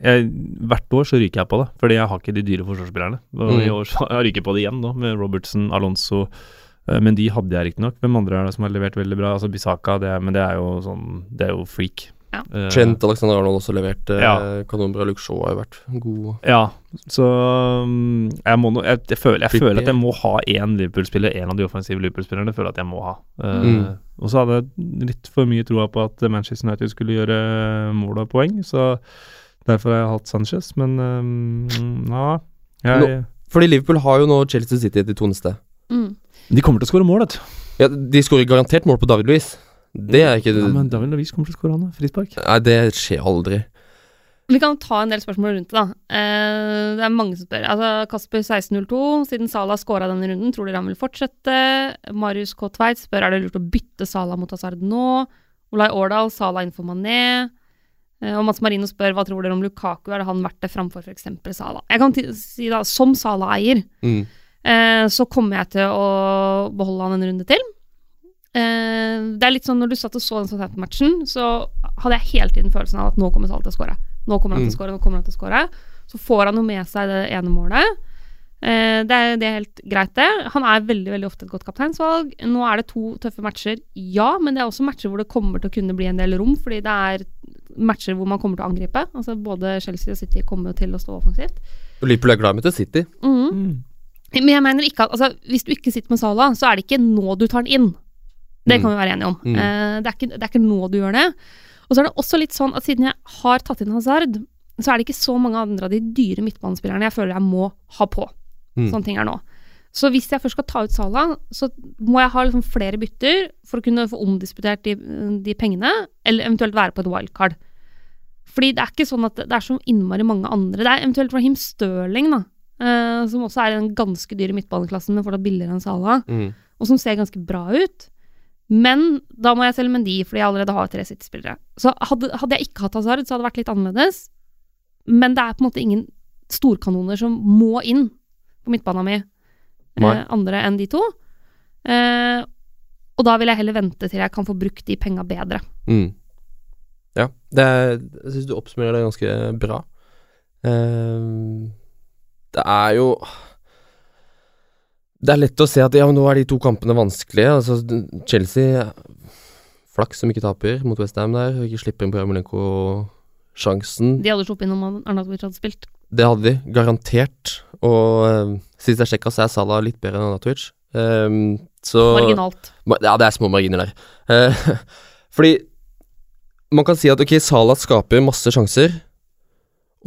jeg, Hvert år så ryker jeg på det, fordi jeg har ikke de dyre forsvarsspillerne. Mm. i år så *laughs* jeg ryker på det igjen nå, med Robertson, Alonso uh, men de hadde jeg riktignok. Hvem andre er det som har levert veldig bra? Altså Bisaka, det men det er jo sånn Det er jo freak. Ja. Eh, Trent Alexander Arnold også levert eh, Ja. kanonbra. Luke Shaw har jo vært god. Ja, så um, jeg må nå jeg, jeg, føler, jeg føler at jeg må ha én Liverpool-spiller, en av de offensive Liverpool-spillerne. føler jeg at jeg må ha. Eh, Mm. Og så hadde jeg litt for mye troa på at Manchester United skulle gjøre mål og poeng, så derfor har jeg hatt Sanchez, men um, ja jeg, Fordi Liverpool har jo nå Chelsea City til to neste. Mm. De kommer til å skåre mål, vet du. Ja, de skårer garantert mål på David Louis. Det er ikke Ja, men David Louise kommer til å skåre, han da. Frispark. Nei, det skjer aldri. Vi kan ta en del spørsmål rundt det, da. Eh, det er mange som spør. Altså, Kasper 1602, siden Sala skåra denne runden, tror dere han vil fortsette? Marius K. Tveit spør er det lurt å bytte Sala mot Hazard nå. Olai Årdal, Sala innenfor Mané. Eh, og Mats Marino spør hva tror dere om Lukaku, er det han verdt det framfor f.eks. Sala? Jeg kan si da, som Sala-eier, Mm. eh, så kommer jeg til å beholde han en runde til. Eh, det er litt sånn når du satt og så den Southampton-matchen, så hadde jeg hele tiden følelsen av at nå kommer Salah til å skåre. Nå kommer han til å score skåre, nå kommer han til å skåre. Så får han jo med seg det ene målet. Eh, det, er, det er helt greit, det. Han er veldig veldig ofte et godt kapteinsvalg. Nå er det to tøffe matcher, ja, men det er også matcher hvor det kommer til å kunne bli en del rom, fordi det er matcher hvor man kommer til å angripe. Altså Både Chelsea og City kommer til å stå offensivt. Liverpool er glad i til City. Mm. Mm. Men jeg mener ikke at altså, Hvis du ikke sitter med Salah, så er det ikke nå du tar den inn. Det Mm. kan vi være enige om. Mm. Eh, det, er ikke, det er ikke nå du gjør det. Og så er det også litt sånn at siden jeg har tatt inn Hazard, så er det ikke så mange andre av de dyre midtbanespillerne jeg føler jeg må ha på. Mm. Sånne ting er nå. Så hvis jeg først skal ta ut Sala, så må jeg ha liksom flere bytter for å kunne få omdisputert de, de pengene, eller eventuelt være på et wildcard. Fordi det er ikke sånn at det er så innmari mange andre. Det er eventuelt Raheem Stirling, da. eh, som også er i den ganske dyre midtbaneklassen, men fortsatt billigere enn Sala, Mm. Og som ser ganske bra ut. Men da må jeg selge Mendy, fordi jeg allerede har tre City-spillere. Så hadde, hadde jeg ikke hatt Hazard, så hadde det vært litt annerledes. Men det er på en måte ingen storkanoner som må inn på midtbanen min, Nei. eh, andre enn de to. Eh, og da vil jeg heller vente til jeg kan få brukt de penga bedre. Mm. Ja, det er, jeg syns du oppsummerer det ganske bra. Eh, det er jo Det er lett å se at ja, nå er de to kampene vanskelige. Altså, Chelsea Flaks som ikke taper mot Westham der, og ikke slipper inn på Jamulenko sjansen. De hadde sluppet inn om Arnatovic hadde spilt. Det hadde de, garantert. Og uh, sist jeg sjekka, så er Salah litt bedre enn Arnatovic. Um, så Marginalt. Ja, det er små marginer der. Uh, *laughs* fordi man kan si at ok, Salah skaper masse sjanser,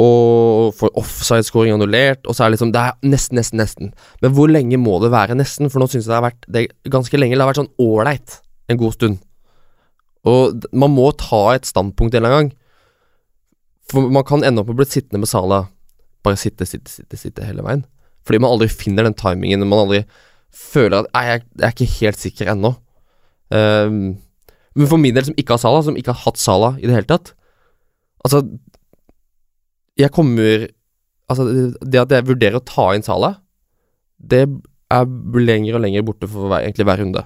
og får offside-scoring annullert, og så er det liksom Det er nesten, nesten, nesten. Men hvor lenge må det være nesten? For nå syns jeg det har vært det ganske lenge. Det har vært sånn ålreit en god stund. Og man må ta et standpunkt en eller annen gang. For man kan ende opp med å bli sittende med Sala Bare sitte, sitte, sitte, sitte hele veien. Fordi man aldri finner den timingen. Man aldri føler at Nei, jeg, jeg er ikke helt sikker ennå. Um, men for min del, som ikke har Sala, som ikke har hatt Sala i det hele tatt Altså, jeg kommer Altså, det at jeg vurderer å ta inn Salah, det er lenger og lenger borte for hver, egentlig hver runde.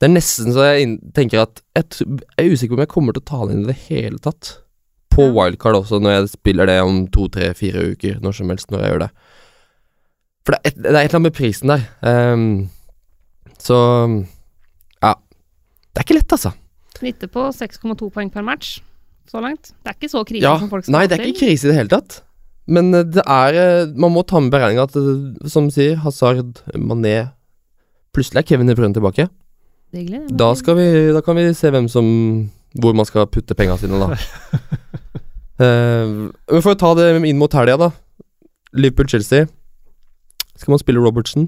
Det er nesten så jeg tenker at jeg, jeg er usikker på om jeg kommer til å ta den inn i det hele tatt. På wildcard også, når jeg spiller det om to, tre, fire uker. Når som helst når jeg gjør det. For det er et, det er et eller annet med prisen der. Um, så ja. Det er ikke lett, altså. Snittet på 6,2 poeng per match så langt. Det er ikke så krise Ja, som folk skal nei, det er ikke krise i det hele tatt. Men eh, det er eh, Man må ta med beregninga at, eh, som sier, Hazard, Mané Plutselig er Kevin De Bruyne tilbake. Er. Da, skal vi, da kan vi se hvem som Hvor man skal putte penga sine, da. *laughs* Eh, men for å ta det inn mot helga, da. Liverpool-Chelsea. Skal man spille Robertson?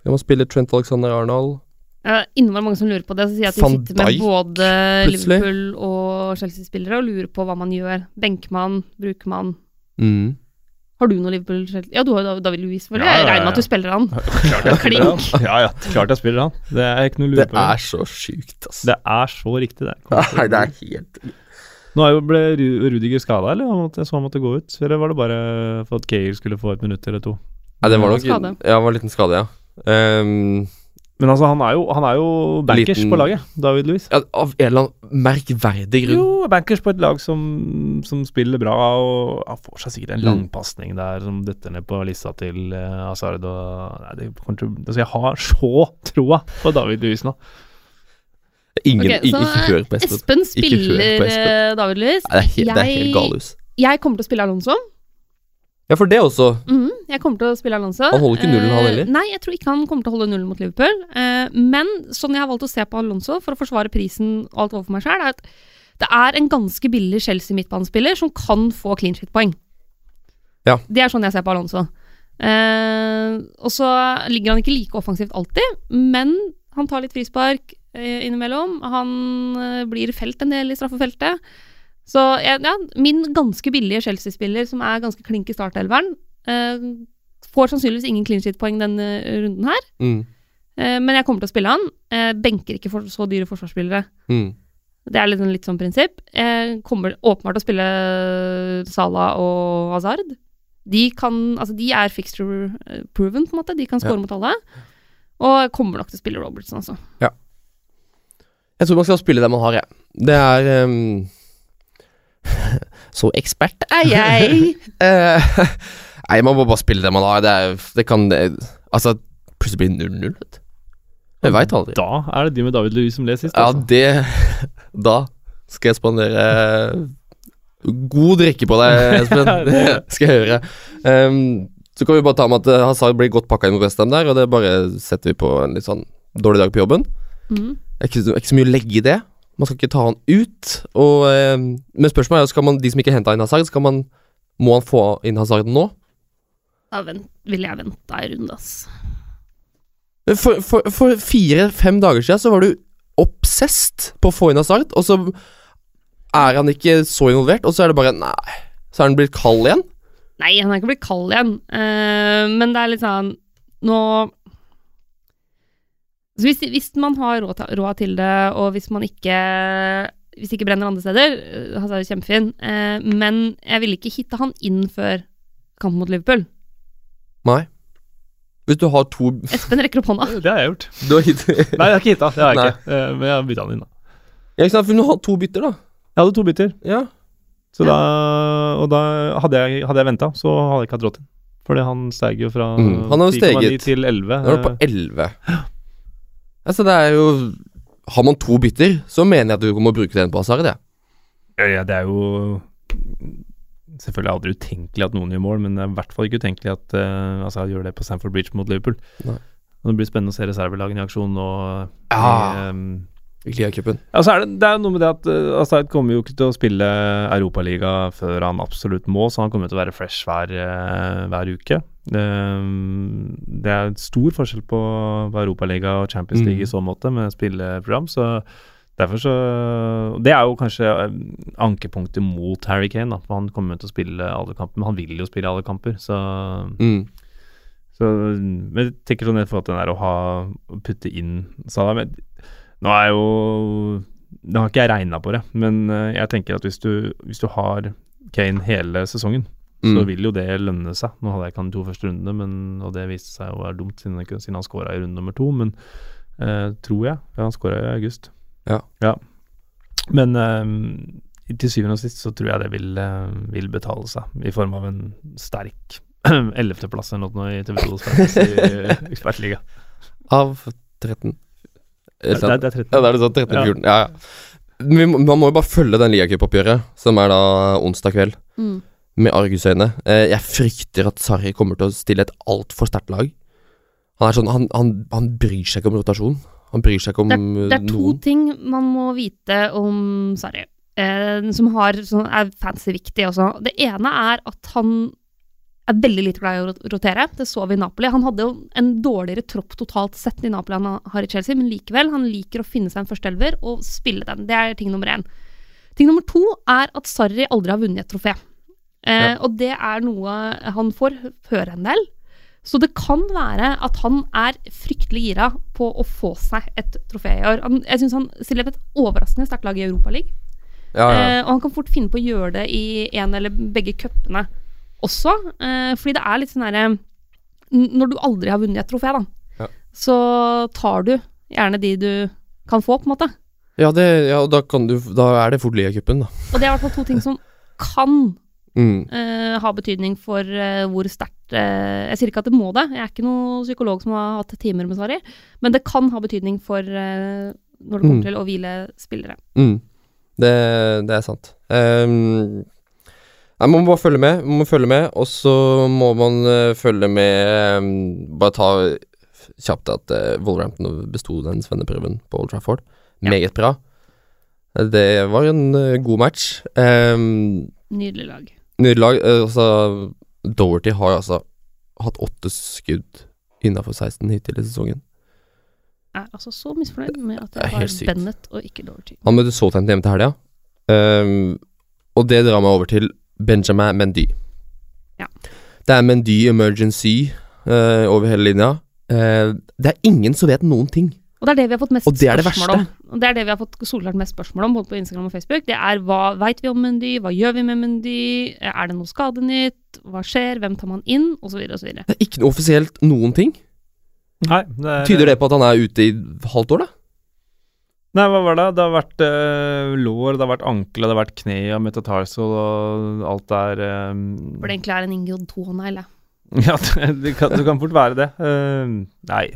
Skal man spille Trent Alexander Arnold? Uh, Innmari mange som lurer på det. Så sier jeg at de Van sitter med både plutselig. Liverpool og Chelsea-spillere og lurer på hva man gjør. Benker man? Bruker man? Mm. Har du noe Liverpool-Chelsea? Ja, du har jo David Louis, selvfølgelig. Ja, ja, Jeg regner med at du spiller han. *laughs* Klart jeg spiller han. Ja, ja, klart jeg spiller han. Det er ikke noe å lure på. Det er så sjukt, altså. Det er så riktig, det. Nei, det er helt Nå er jo ble Rudiger skada, eller måtte, så han måtte gå ut? Eller var det bare for at Cale skulle få et minutt eller to? Nei, det var nok Skade. Ja, det var en liten skade, ja. Ehm, Men altså, han er jo, han er jo bankers Liten- på laget, David Louis. ja, av en eller annen merkverdig grunn. Jo, bankers på et lag som, som spiller bra, og han får seg sikkert en Mm. langpasning der som detter ned på lista til uh, Hazard og nei, det kommer til, altså, Jeg har så *laughs* troa på David Louis nå. Ingen, Ok, ikke, så ikke hør på Espen. Espen spiller på Espen. eh, David Louis. Nei, det, er helt, det er helt Jeg- galehus. Jeg kommer til å spille Alonso. Ja, for det også. Mm, jeg kommer til å spille Alonso. Han holder ikke nullen, han Eh, heller? Nei, jeg tror ikke han kommer til å holde nullen mot Liverpool. Eh, men sånn jeg har valgt å se på Alonso, for å forsvare prisen og alt overfor meg sjøl, er at det er en ganske billig Chelsea-midtbanespiller som kan få clean shit-poeng. Ja. Det er sånn jeg ser på Alonso. Eh, og så ligger han ikke like offensivt alltid, men han tar litt frispark innimellom. Han blir felt en del i straffefeltet. Så ja, ja, min ganske billige Chelsea-spiller, som er ganske klink i startelveren, eh, får sannsynligvis ingen clean shit-poeng denne runden her. Mm. Eh, men jeg kommer til å spille han. Eh, benker ikke for så dyre forsvarsspillere. Mm. Det er litt, litt sånn prinsipp. Jeg kommer åpenbart til å spille Salah og Hazard. De kan, altså de er fixture eh, proven, på en måte. De kan score Ja. mot alle. Og jeg kommer nok til å spille Robertson, altså. Ja. Jeg tror man skal spille det man har, jeg. Det er ehm, *laughs* Så ekspert er jeg! *laughs* Eh, *laughs* nei, man må bare spille det man har. Det, er, det kan det, Altså, plutselig blir det 0-0, vet du. Jeg veit aldri. Da er det de med David Louis som ler sist. Ja, altså. det Da skal jeg spandere God drikke på deg, Espen. det skal jeg høre. Um, så kan vi bare ta med at eh, Hazard blir godt pakka inn mot Westham der, og det bare setter vi på en litt sånn dårlig dag på jobben. Mm. Det er ikke, ikke så mye å legge i det. Man skal ikke ta han ut. Og, eh, men spørsmålet er skal man, de som ikke henta inn Hazard, skal man, må han få inn Hazard nå? Da vent, ville jeg venta ei runde, ass. For, for, for fire-fem dager siden så var du obsessed på å få inn Hazard, og så er han ikke så involvert, og så er det bare Nei. Så er han blitt kald igjen? Nei, han er ikke blitt kald igjen. uh, men det er litt sånn Nå så hvis, hvis man har råd, råd til det, og hvis man ikke Hvis ikke brenner andre steder eh, Han er jo kjempefin. eh, men jeg ville ikke hitte han inn før kampen mot Liverpool. Nei. Hvis du har to Espen rekker opp hånda. *laughs* Det har jeg gjort. Du har hit Nei, jeg har ikke hitta. Det har jeg Nei. ikke. Eh, Men jeg har bytta han inn, da. Ja, ikke sant, for du har to bytter, da. Jeg hadde to bytter, Ja. så da, og da hadde jeg, hadde jeg venta, så hadde jeg ikke hatt råd til den. Fordi han steg jo fra Mm, han har jo 10,9 steget. til 11. Nå er du på 11. *gasps* Altså, det er jo Har man to bytter, så mener jeg at du må bruke den på Hazard, jeg. Ja, ja, det er jo Selvfølgelig aldri utenkelig at noen gjør mål, men det er i hvert fall ikke utenkelig at uh, Hazard gjør det på Sanford Bridge mot Liverpool. Nei. Og Det blir spennende å se reservelagene i aksjon nå. Ja. i, um, I Ligacupen. Ja, så er det, det er noe med det at uh, Asaid kommer jo ikke til å spille Europaliga før han absolutt må, så han kommer til å være fresh hver, uh, hver uke. Um, det er stor forskjell på på Europaliga og Champions League Mm. i så måte, med spilleprogram. Så derfor så Det er jo kanskje um, ankepunktet mot Harry Kane, da, han kommer til å spille alle kamper. Men han vil jo spille alle kamper, så Mm. så, men jeg tenker sånn i forhold til den der å ha å putte inn Salah men, Nå er jo Nå har ikke jeg regna på det, men eh, jeg tenker at hvis du, hvis du har Kane hele sesongen, så Mm. vil jo det lønne seg. Nå hadde jeg ikke han de to første rundene, men, og det viste seg å være dumt siden, siden han skåra i runde nummer to, men eh, tror jeg. Ja, han skåra i august. Ja. Men eh, til syvende og sist så tror jeg det vil, eh, vil betale seg, i form av en sterk *clears throat* ellevteplass eller noe i TV2s *laughs* ekspertliga. Av 13. Det, det, det er 13. Ja, det er det sånn 13-14. Ja. ja. Vi Man må jo bare følge den ligacupoppgjøret, som er da onsdag kveld, Mm. Med argusøyne. Eh, jeg frykter at Sarri kommer til å stille et altfor sterkt lag. Han er sånn han, han, han bryr seg ikke om rotasjon. Han bryr seg ikke om Det er to noen. ting man må vite om Sarri, eh, som har, som er fancy viktig også. Det ene er at han er veldig lite glad i å rotere. Det så vi i Napoli. Han hadde jo en dårligere tropp totalt sett i Napoli han har i Chelsea, men likevel, han liker å finne seg en førsteelver og spille den. Det er ting nummer én. Ting nummer to er at Sarri aldri har vunnet et trofé. Eh, Ja. Og det er noe han får høre en del. Så det kan være at han er fryktelig gira på å få seg et trofé i år. Han, jeg syns han stiller et overraskende sterkt lag i Europaligaen. Ja, ja. Eh, og han kan fort finne på å gjøre det i en eller begge cupene også. Eh, fordi det er litt sånn herre Når du aldri har vunnet et trofé, da, Ja. så tar du gjerne de du kan få, på en måte. ja, det, ja og da, kan du, da er det fort ligacupen, da. Og det er i hvert fall to ting som kan Mm. uh, ha betydning for uh, hvor sterkt uh, Jeg sier ikke at det må det, jeg er ikke noen psykolog som har hatt timer med Sari, men det kan ha betydning for når det kommer Mm. til å hvile spillere. Mm. Det, det er sant. Um, nei, man må bare følge med, man må følge med, og så må man følge med um, Bare ta kjapt at uh, Wolverhampton besto den svenneprøven på Old Trafford. Ja. Meget bra. Det var en uh, god match. Um, Nydelig lag. Nederlag eh, Altså, Doherty har altså hatt åtte skudd innafor 16 hittil i sesongen. Jeg er altså så misfornøyd med at Det er var. Bennett og ikke Doherty. Han møtte Southampton hjemme til helga, um, og det drar meg over til Benjamin Mendy. Ja. Det er Mendy emergency uh, over hele linja. Uh, det er ingen som vet noen ting. Og det er det vi har fått mest Og det er det spørsmål om. Og det er det vi har fått soleklart mest spørsmål om, både på Instagram og Facebook. Det er hva veit vi om Mendy, hva gjør vi med Mendy, er det noe skadenytt, hva skjer, hvem tar man inn, osv. osv. Det er ikke noe offisielt noen ting. Nei, det er, Tyder det på at han er ute i halvt år, da? Nei, hva var det? Det har vært eh, lår, det har vært ankle, det har vært kne og metatarsal og alt der eh, For det egentlig er en Ingjod tånegl, jeg. *laughs* Ja, det, det, kan, det kan fort være det. Uh, nei.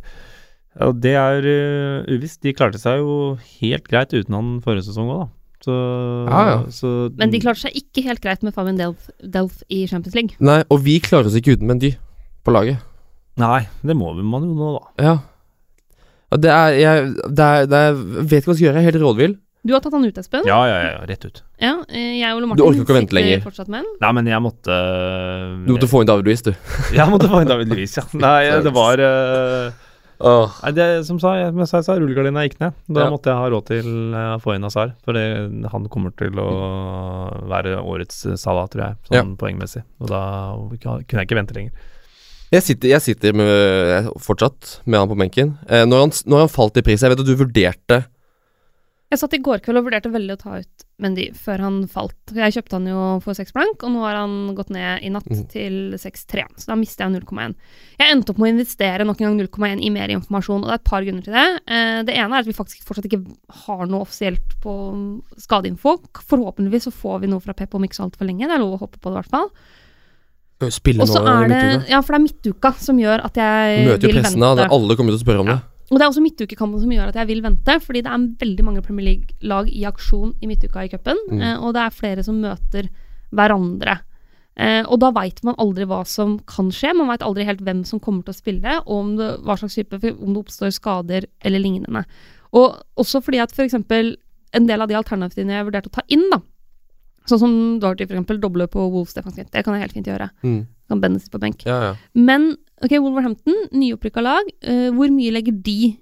Og det er eh, uvisst. De klarte seg jo helt greit uten han forrige sesong òg, da. Så, Ja, ja. så Men de klarte seg ikke helt greit med Fabian Delf, Delf i Champions League. Nei, og vi klarer oss ikke uten Mendy på laget. Nei, det må man jo nå, da. Ja. Det er Jeg det er, det er, vet ikke hva jeg skal gjøre. Jeg er helt rådvill. Du har tatt han ut, Espen. Ja, ja, ja, rett ut. Ja, eh, jeg og Ole Du orker ikke å vente lenger. Nei, men jeg måtte Du måtte få inn David Louis, du. *laughs* Jeg måtte få inn David Louis, ja. Nei, *laughs* det var eh, Åh. Nei, det som sa, jeg, som jeg sa, rullegardina gikk ned. Da Ja. måtte jeg ha råd til eh, å få inn Hazard. For det, han kommer til å være årets Salah, tror jeg, sånn poengmessig. Og da kunne jeg ikke vente lenger. Jeg sitter, jeg sitter med, fortsatt med han på benken. Eh, når, han, når han falt i pris Jeg vet at du vurderte Jeg satt i går kveld og vurderte veldig å ta ut Mendy før han falt. Jeg kjøpte han jo for seks blank, og nå har han gått ned i natt mm. til 6,3. Så da mister jeg 0,1. Jeg endte opp med å investere nok en gang 0,1 i mer informasjon, og det er et par grunner til det. Eh, det ene er at vi faktisk fortsatt ikke har noe offisielt på skadeinfo. Forhåpentligvis så får vi noe fra Pep om ikke så altfor lenge. Det er lov å håpe på det, i hvert fall. Spille nå i midtuka. Ja, for det er midtuka som gjør at jeg Møter jo vil pressen da. vente. Alle kommer til å spørre om det. Og det er også midtukekampen som gjør at jeg vil vente, fordi det er veldig mange Premier League-lag i aksjon i midtuka i cupen, Mm. eh, og det er flere som møter hverandre. Eh, og da veit man aldri hva som kan skje, man veit aldri helt hvem som kommer til å spille, og om det, hva slags type, om det oppstår skader eller lignende. Og også fordi at f.eks. en del av de alternativene jeg vurderte å ta inn, da, sånn som Dorothy f.eks., doble på Wolves defensivt, det kan jeg helt fint gjøre. Mm. Kan Bennett sitte på benk. Ja, ja. Men ok, Wolverhampton, nyopprykka lag. Uh, hvor mye legger de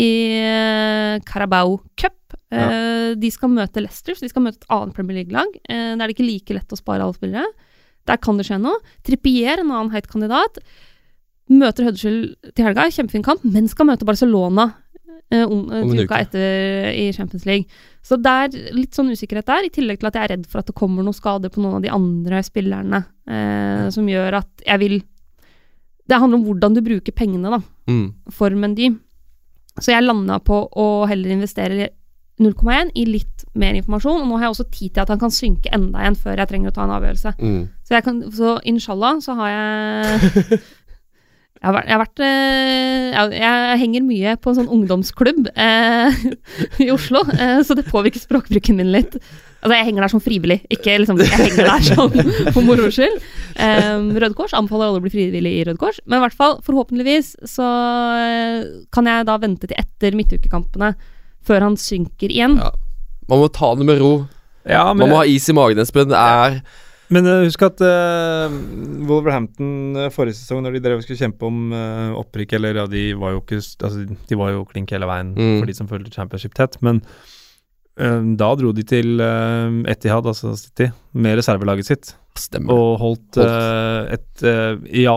i uh, Carabao Cup? Eh, De skal møte Leicester, så de skal møte et annet Premier League-lag. Uh, der er det ikke like lett å spare alle spillere. Der kan det skje noe. Trippier, en annen heit kandidat, møter Huddersfield til helga. Kjempefin kamp, men skal møte Barcelona Uh, um, Om en uka etter i Champions League. Så det er litt sånn usikkerhet der, i tillegg til at jeg er redd for at det kommer noen skader på noen av de andre spillerne, eh, som gjør at jeg vil Det handler om hvordan du bruker pengene, da, Mm. for Mendy. Så jeg landa på å heller investere 0,1 i litt mer informasjon, og nå har jeg også tid til at han kan synke enda igjen før jeg trenger å ta en avgjørelse. Mm. Så, kan, så inshallah så har jeg *laughs* Jeg har vært, jeg, har vært jeg, jeg henger mye på en sånn ungdomsklubb eh, *laughs* i Oslo, eh, så det påvirker språkbruken min litt. Altså, jeg henger der som frivillig, ikke liksom Jeg henger der sånn *laughs* for moro skyld. Eh, Røde Kors anbefaler alle å bli frivillig i Røde Kors, men i hvert fall, forhåpentligvis så eh, kan jeg da vente til etter midtukekampene før han synker igjen. Ja. Man må ta det med ro. Ja, Man må ha is i magen, Espen. Det er Men uh, husk at uh, Wolverhampton uh, forrige sesong, når de drev og skulle kjempe om opprykk Eller ja, de var jo ikke Altså, de var jo klink hele veien Mm. for de som følte championship tett, men da dro de til Etihad, altså City, med reservelaget sitt, Stemmer. og holdt Holdt. et Ja,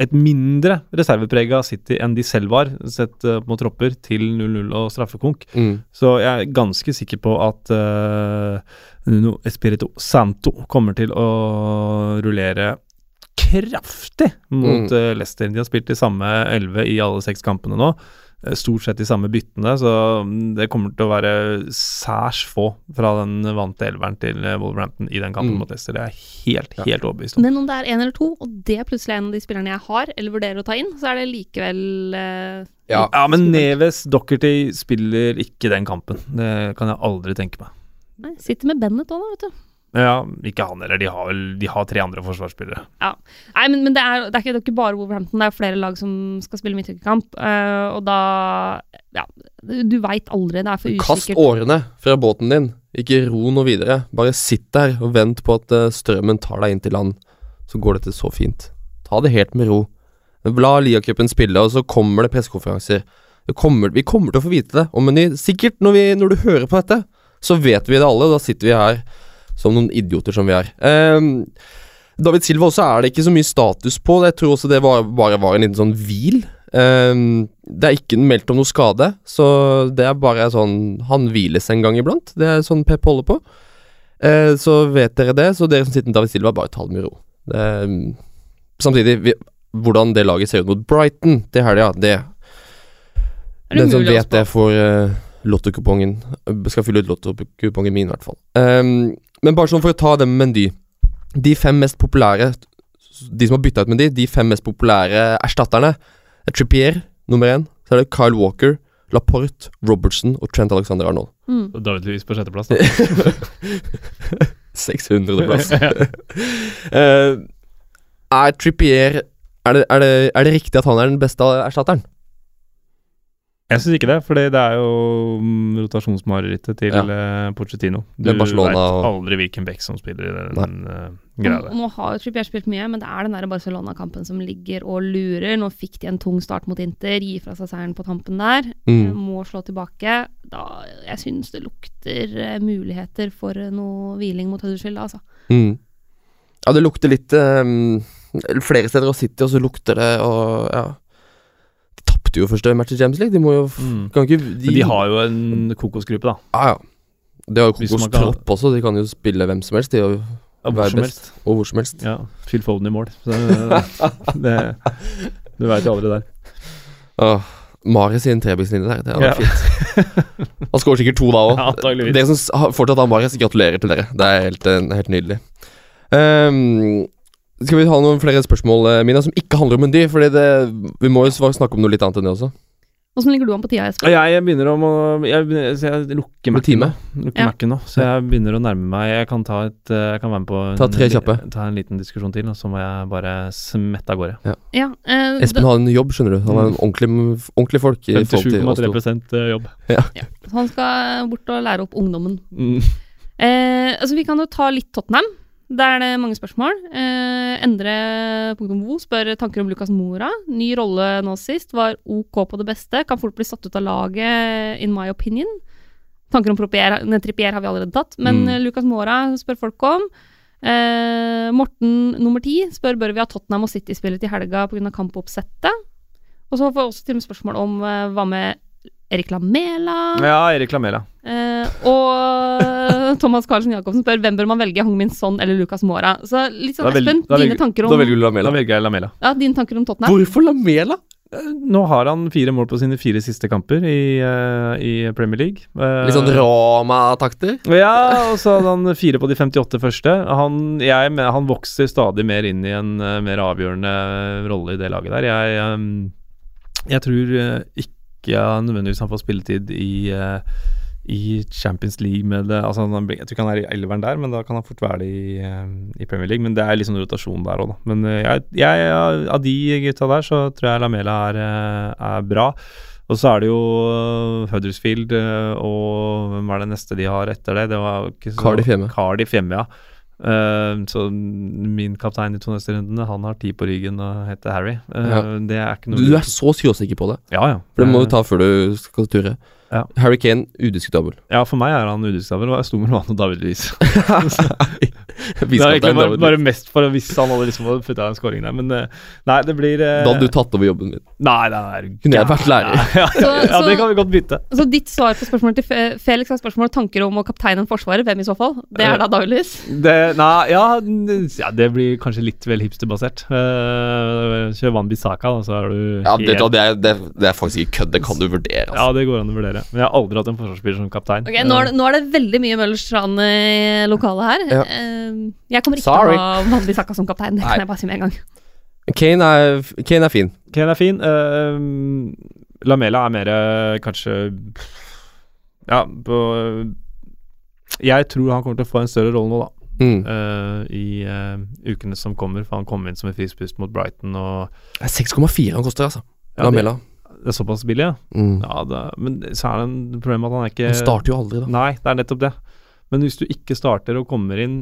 et mindre reserveprega City enn de selv var, sett uh, mot tropper, til 0-0 og straffekonk. Mm. Så jeg er ganske sikker på at uh, Nuno Espirito Santo kommer til å rullere kraftig mot Mm. uh, Leicester. De har spilt de samme elleve i alle seks kampene nå. Eh, Stort sett de samme byttene, så det kommer til å være særs få fra den vante elveren til eh, Wolverhampton i den kampen Mm. mot Leicester. Det er jeg helt, Ja. helt overbevist om. Men om det er én eller to, og det er plutselig en av de spillerne jeg har, eller vurderer å ta inn, så er det likevel eh, Ja. Ja, men. Neves Dockerty spiller ikke den kampen. Det kan jeg aldri tenke meg. Nei, Sitter med Bennett òg, da, vet du. Ja, ikke han heller. De har vel De har tre andre forsvarsspillere. Nei, men, men det, er, det, er ikke, det er ikke bare Wolverhampton, det er flere lag som skal spille midtukekamp. Uh, og da Ja, du veit aldri. Det er for usikkert. Kast årene fra båten din. Ikke ro noe videre. Bare sitt der og vent på at eh, strømmen tar deg inn til land. Så går dette så fint. Ta det helt med ro. La Liacupen spille, og så kommer det pressekonferanser. Det kommer, vi kommer til å få vite det om Meny. Sikkert når, vi, når du hører på dette, så vet vi det alle. Da sitter vi her som noen idioter som vi er. Um, David Silva også er det ikke så mye status på. Jeg tror også det var, bare var en liten sånn hvil. Um, det er ikke meldt om noe skade, så det er bare sånn Han hviles en gang iblant. Det er sånn Pep holder på. Uh, så vet dere det. Så dere som sitter med David Silva, bare ta det med ro. Det, er- samtidig, vi, hvordan det laget ser ut mot Brighton til helga, det Er det Den som vet det, får uh, lottokupongen Skal fylle ut lottokupongen min, i hvert fall. Ehm, men bare sånn for å ta det med Mendy. De fem mest populære De som har bytta ut Mendy, de fem mest populære erstatterne er Trippier nummer én. Så er det Kyle Walker, Laporte, Robertson og Trent Alexander Arnold. Mm. Og David Louis på sjetteplass. da. 600. plass. uh, er Trippier er det, er, det, er det riktig at han er den beste erstatteren? Jeg syns ikke det, for det er jo mm, rotasjonsmarerittet til Ja. eh, Pochettino. Du Det vet og- aldri hvilken back som spiller i den uh, greia der. nå har jo Trippier spilt mye, men det er den der Barcelona-kampen som ligger og lurer. Nå fikk de en tung start mot Inter, gi fra seg seieren på tampen der. Mm. Må slå tilbake. Da, jeg syns det lukter uh, muligheter for eh, noe hviling mot Huddersfield, altså. Mm. Ja, det lukter litt um, Flere steder å sitte, og så lukter det og ja. De jo første match i Champions League. De må jo Mm. kan ikke, Men de har jo en kokosgruppe, da. Ja, ja. De har jo kokostropp kan- også, de kan jo spille hvem som helst. De har jo Ja, Hvor som helst. og hvor som helst. Ja, Phil Foden i mål. Så det, du veit jo aldri der. Åh, Marius i en trebekslinje der, det hadde Ja. fint. *laughs* Han skårer sikkert to da òg. Ja. Dere som fortsatt har Marius, gratulerer til dere. Det er helt, eh, helt nydelig. Ehm, skal vi ha noen flere spørsmål, eh, Mina, som ikke handler om en dyr? Fordi det, vi må jo snakke om noe litt annet enn det også. Åssen ligger du an på tida, Espen? Jeg, Jeg begynner om å Jeg, begynner, så jeg lukker Mac-en nå. Ja. Nå. Så jeg begynner å nærme meg. Jeg kan ta et eh, Jeg kan være med på en, Ta tre kjappe. Ta en liten diskusjon til, og så må jeg bare smette av gårde. Ja, eh, Espen har en jobb, skjønner du. Han er en ordentlig, ordentlig folk. i forhold til oss to. 57,3 jobb. da, han skal bort og lære opp ungdommen. Mm. Eh, altså, vi kan jo ta litt Tottenham. Der er det mange spørsmål. Eh, Endre punktum spør tanker om Lucas Mora. Ny rolle nå sist. Var OK på det beste. Kan fort bli satt ut av laget, in my opinion. Tanker om Trippier, har vi allerede tatt, men Mm. eh, Lucas Mora spør folk om. Eh, Morten nummer ti spør bør vi ha Tottenham og City-spillet til helga pga. kampoppsettet. Og så får vi også til og med spørsmål om eh, hva med Erik Lamela? Ja, Erik Lamela. Eh, og *laughs* Thomas Carlsen Jacobsen spør hvem bør man velge, Hong-Min Son eller Lucas Mora. Så litt sånn, Espen, da dine tanker om Da velger du Da velger jeg Lamela. ja, dine tanker om Tottenham? Hvorfor Lamela? Nå har han fire mål på sine fire siste kamper i, uh, i Premier League. Uh, Litt sånn Roma-takter? Ja, og så hadde han fire på de 58 første. Han, jeg, han vokser stadig mer inn i en uh, mer avgjørende rolle i det laget der. Jeg, um, jeg tror eh, ikke nødvendigvis han får spilletid i, eh, i Champions League med det altså han, Jeg tror ikke han er i elveren der, men da kan han fort være det i, eh, i Premier League. Men det er liksom rotasjon der òg, da. Men eh, jeg, jeg, av de gutta der, så tror jeg Lamela er, er bra. Og så er det jo Huddersfield, og hvem er det neste de har etter det? Det var Cardiff hjemme. Cardiff hjemme, ja. Uh, så min kaptein i to neste rundene, han har ti på ryggen og heter Harry. Uh, Ja. Det er ikke noe Du er så skråsikker på det. Ja, ja. For det må du ta før du skal ture. Ja. Harry Kane, udiskutabel. Ja, for meg er han udiskutabel, og jeg sto mellom han og David Luiz. *laughs* *laughs* *laughs* *laughs* Det er Visekaptein egentlig bare, bare mest for hvis han hadde liksom putta en scoring der, men uh, nei, det blir eh... Da hadde du tatt over jobben min. Nei, det er Kunne jeg vært lærer? *laughs* Ja, Så- ja, det kan vi godt bytte. Så ditt svar på spørsmålet til Felix er spørsmål tanker om å kapteine Forsvaret. Hvem i så fall? Det er da David nei, ja, ja, det blir kanskje litt vel hipsterbasert. Uh, kjør Van Bissaka, da, så er du Ja, det, helt- det, er, det, det er faktisk ikke kødd. Det kan du vurdere. Ja, Altså. det går an å vurdere. Men jeg har aldri hatt en forsvarsspiller som kaptein. Ok, nå, er det, nå er det veldig mye Møllerstrand i lokalet her. Ja. Eh, jeg kommer ikke Sorry. til å ha Van Bissaka som kaptein. Det kan jeg bare si med en gang. Kane, er, Kane er fin. Kane er fin. Uh, Lamela er mer eh, kanskje Ja, på Jeg tror han kommer til å få en større rolle nå, da. Mm. Uh, I uh, ukene som kommer. For han kom inn som en frispust mot Brighton og Det er 6,4 han koster, altså. Ja, det, Lamela. det er såpass billig, ja. Mm. ja det, men så er det en problem at han er ikke Han starter jo aldri, da. Nei, det er nettopp det. Men hvis du ikke starter og kommer inn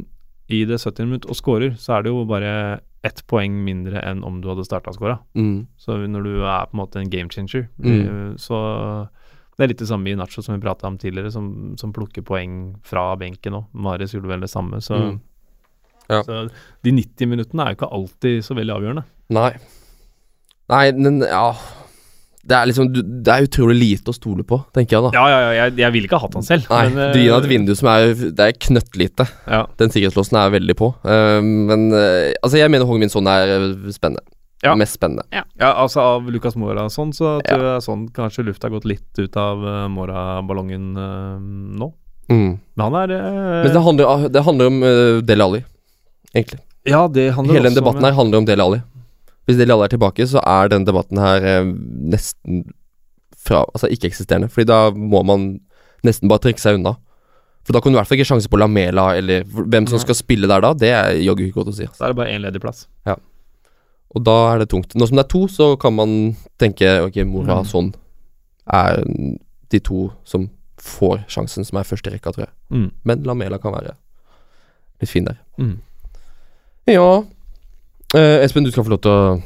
i det 70. minutt og scorer, så er det jo bare ett poeng mindre enn om du hadde starta scora. Mm. Så når du er på en måte en game changer, Mm. eh, så Det er litt det samme i Nacho som vi prata om tidligere, som, som plukker poeng fra benken òg. Marius gjorde vel det samme, så, Mm. Ja. så de 90 minuttene er jo ikke alltid så veldig avgjørende. Nei. Nei, men ja Det er liksom Det er utrolig lite å stole på, tenker jeg, da. Ja, ja, ja, jeg, jeg ville ikke hatt han selv. Nei, men, du gir ham eh, et vindu som er Det er knøttlite. Ja. Den sikkerhetslåsen er veldig på. Uh, men uh, altså, jeg mener Hong Min Son er eh, spennende. Ja. Mest spennende. Ja, altså av Lucas Mora og sånn, så tror jeg sånn kanskje lufta har gått litt ut av uh, Mora-ballongen eh, nå. Mm. Men han er eh, Men det handler, det handler om uh, Dele Alli, egentlig. Ja, det handler Hele den også om- debatten her handler om Dele Alli. Hvis Deli Alli er tilbake, så er den debatten her eh, nesten fra Altså ikke-eksisterende. Fordi da må man nesten bare trekke seg unna. For da kan du i hvert fall ikke sjanse på Lamela, eller hvem som Nei. skal spille der da. Det er jaggu ikke godt å si. Så er det bare én ledig plass. Ja. Og da er det tungt. Nå som det er to, så kan man tenke ok, Mora og sånn er de to som får sjansen, som er første rekka, tror jeg. Mm. Men Lamela kan være litt fin der. Mm. Ja eh, Espen, du skal få lov til å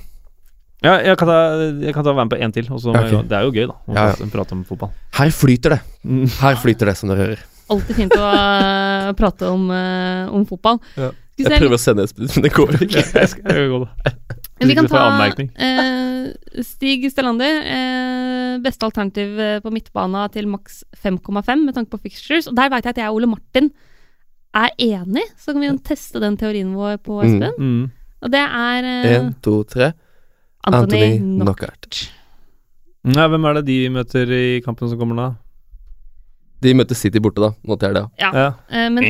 Ja, jeg kan ta, jeg kan ta være med på én til. Også, okay. Det er jo gøy, da. Å Ja, ja. prate- om fotball. Her flyter det. Mm. Her flyter det, som dere hører. Alltid fint å uh, prate om, uh, om fotball. Ja. Jeg prøver å sende Espen ut, men det går ikke. *laughs* Jeg skal jeg gå, da. Vi kan ta eh, Stig Stellander. Eh, beste alternativ på midtbana til maks 5,5 med tanke på fixtures. Og der veit jeg at jeg og Ole Martin er enig, så kan vi jo teste den teorien vår på Mm. Espen. Mm. Og det er eh, Én, to, tre. Anthony, Anthony Knock. Knockout. Ja, hvem er det de møter i kampen som kommer nå? De møter City borte, da. Noter det. Ja. Ja. Uh, men,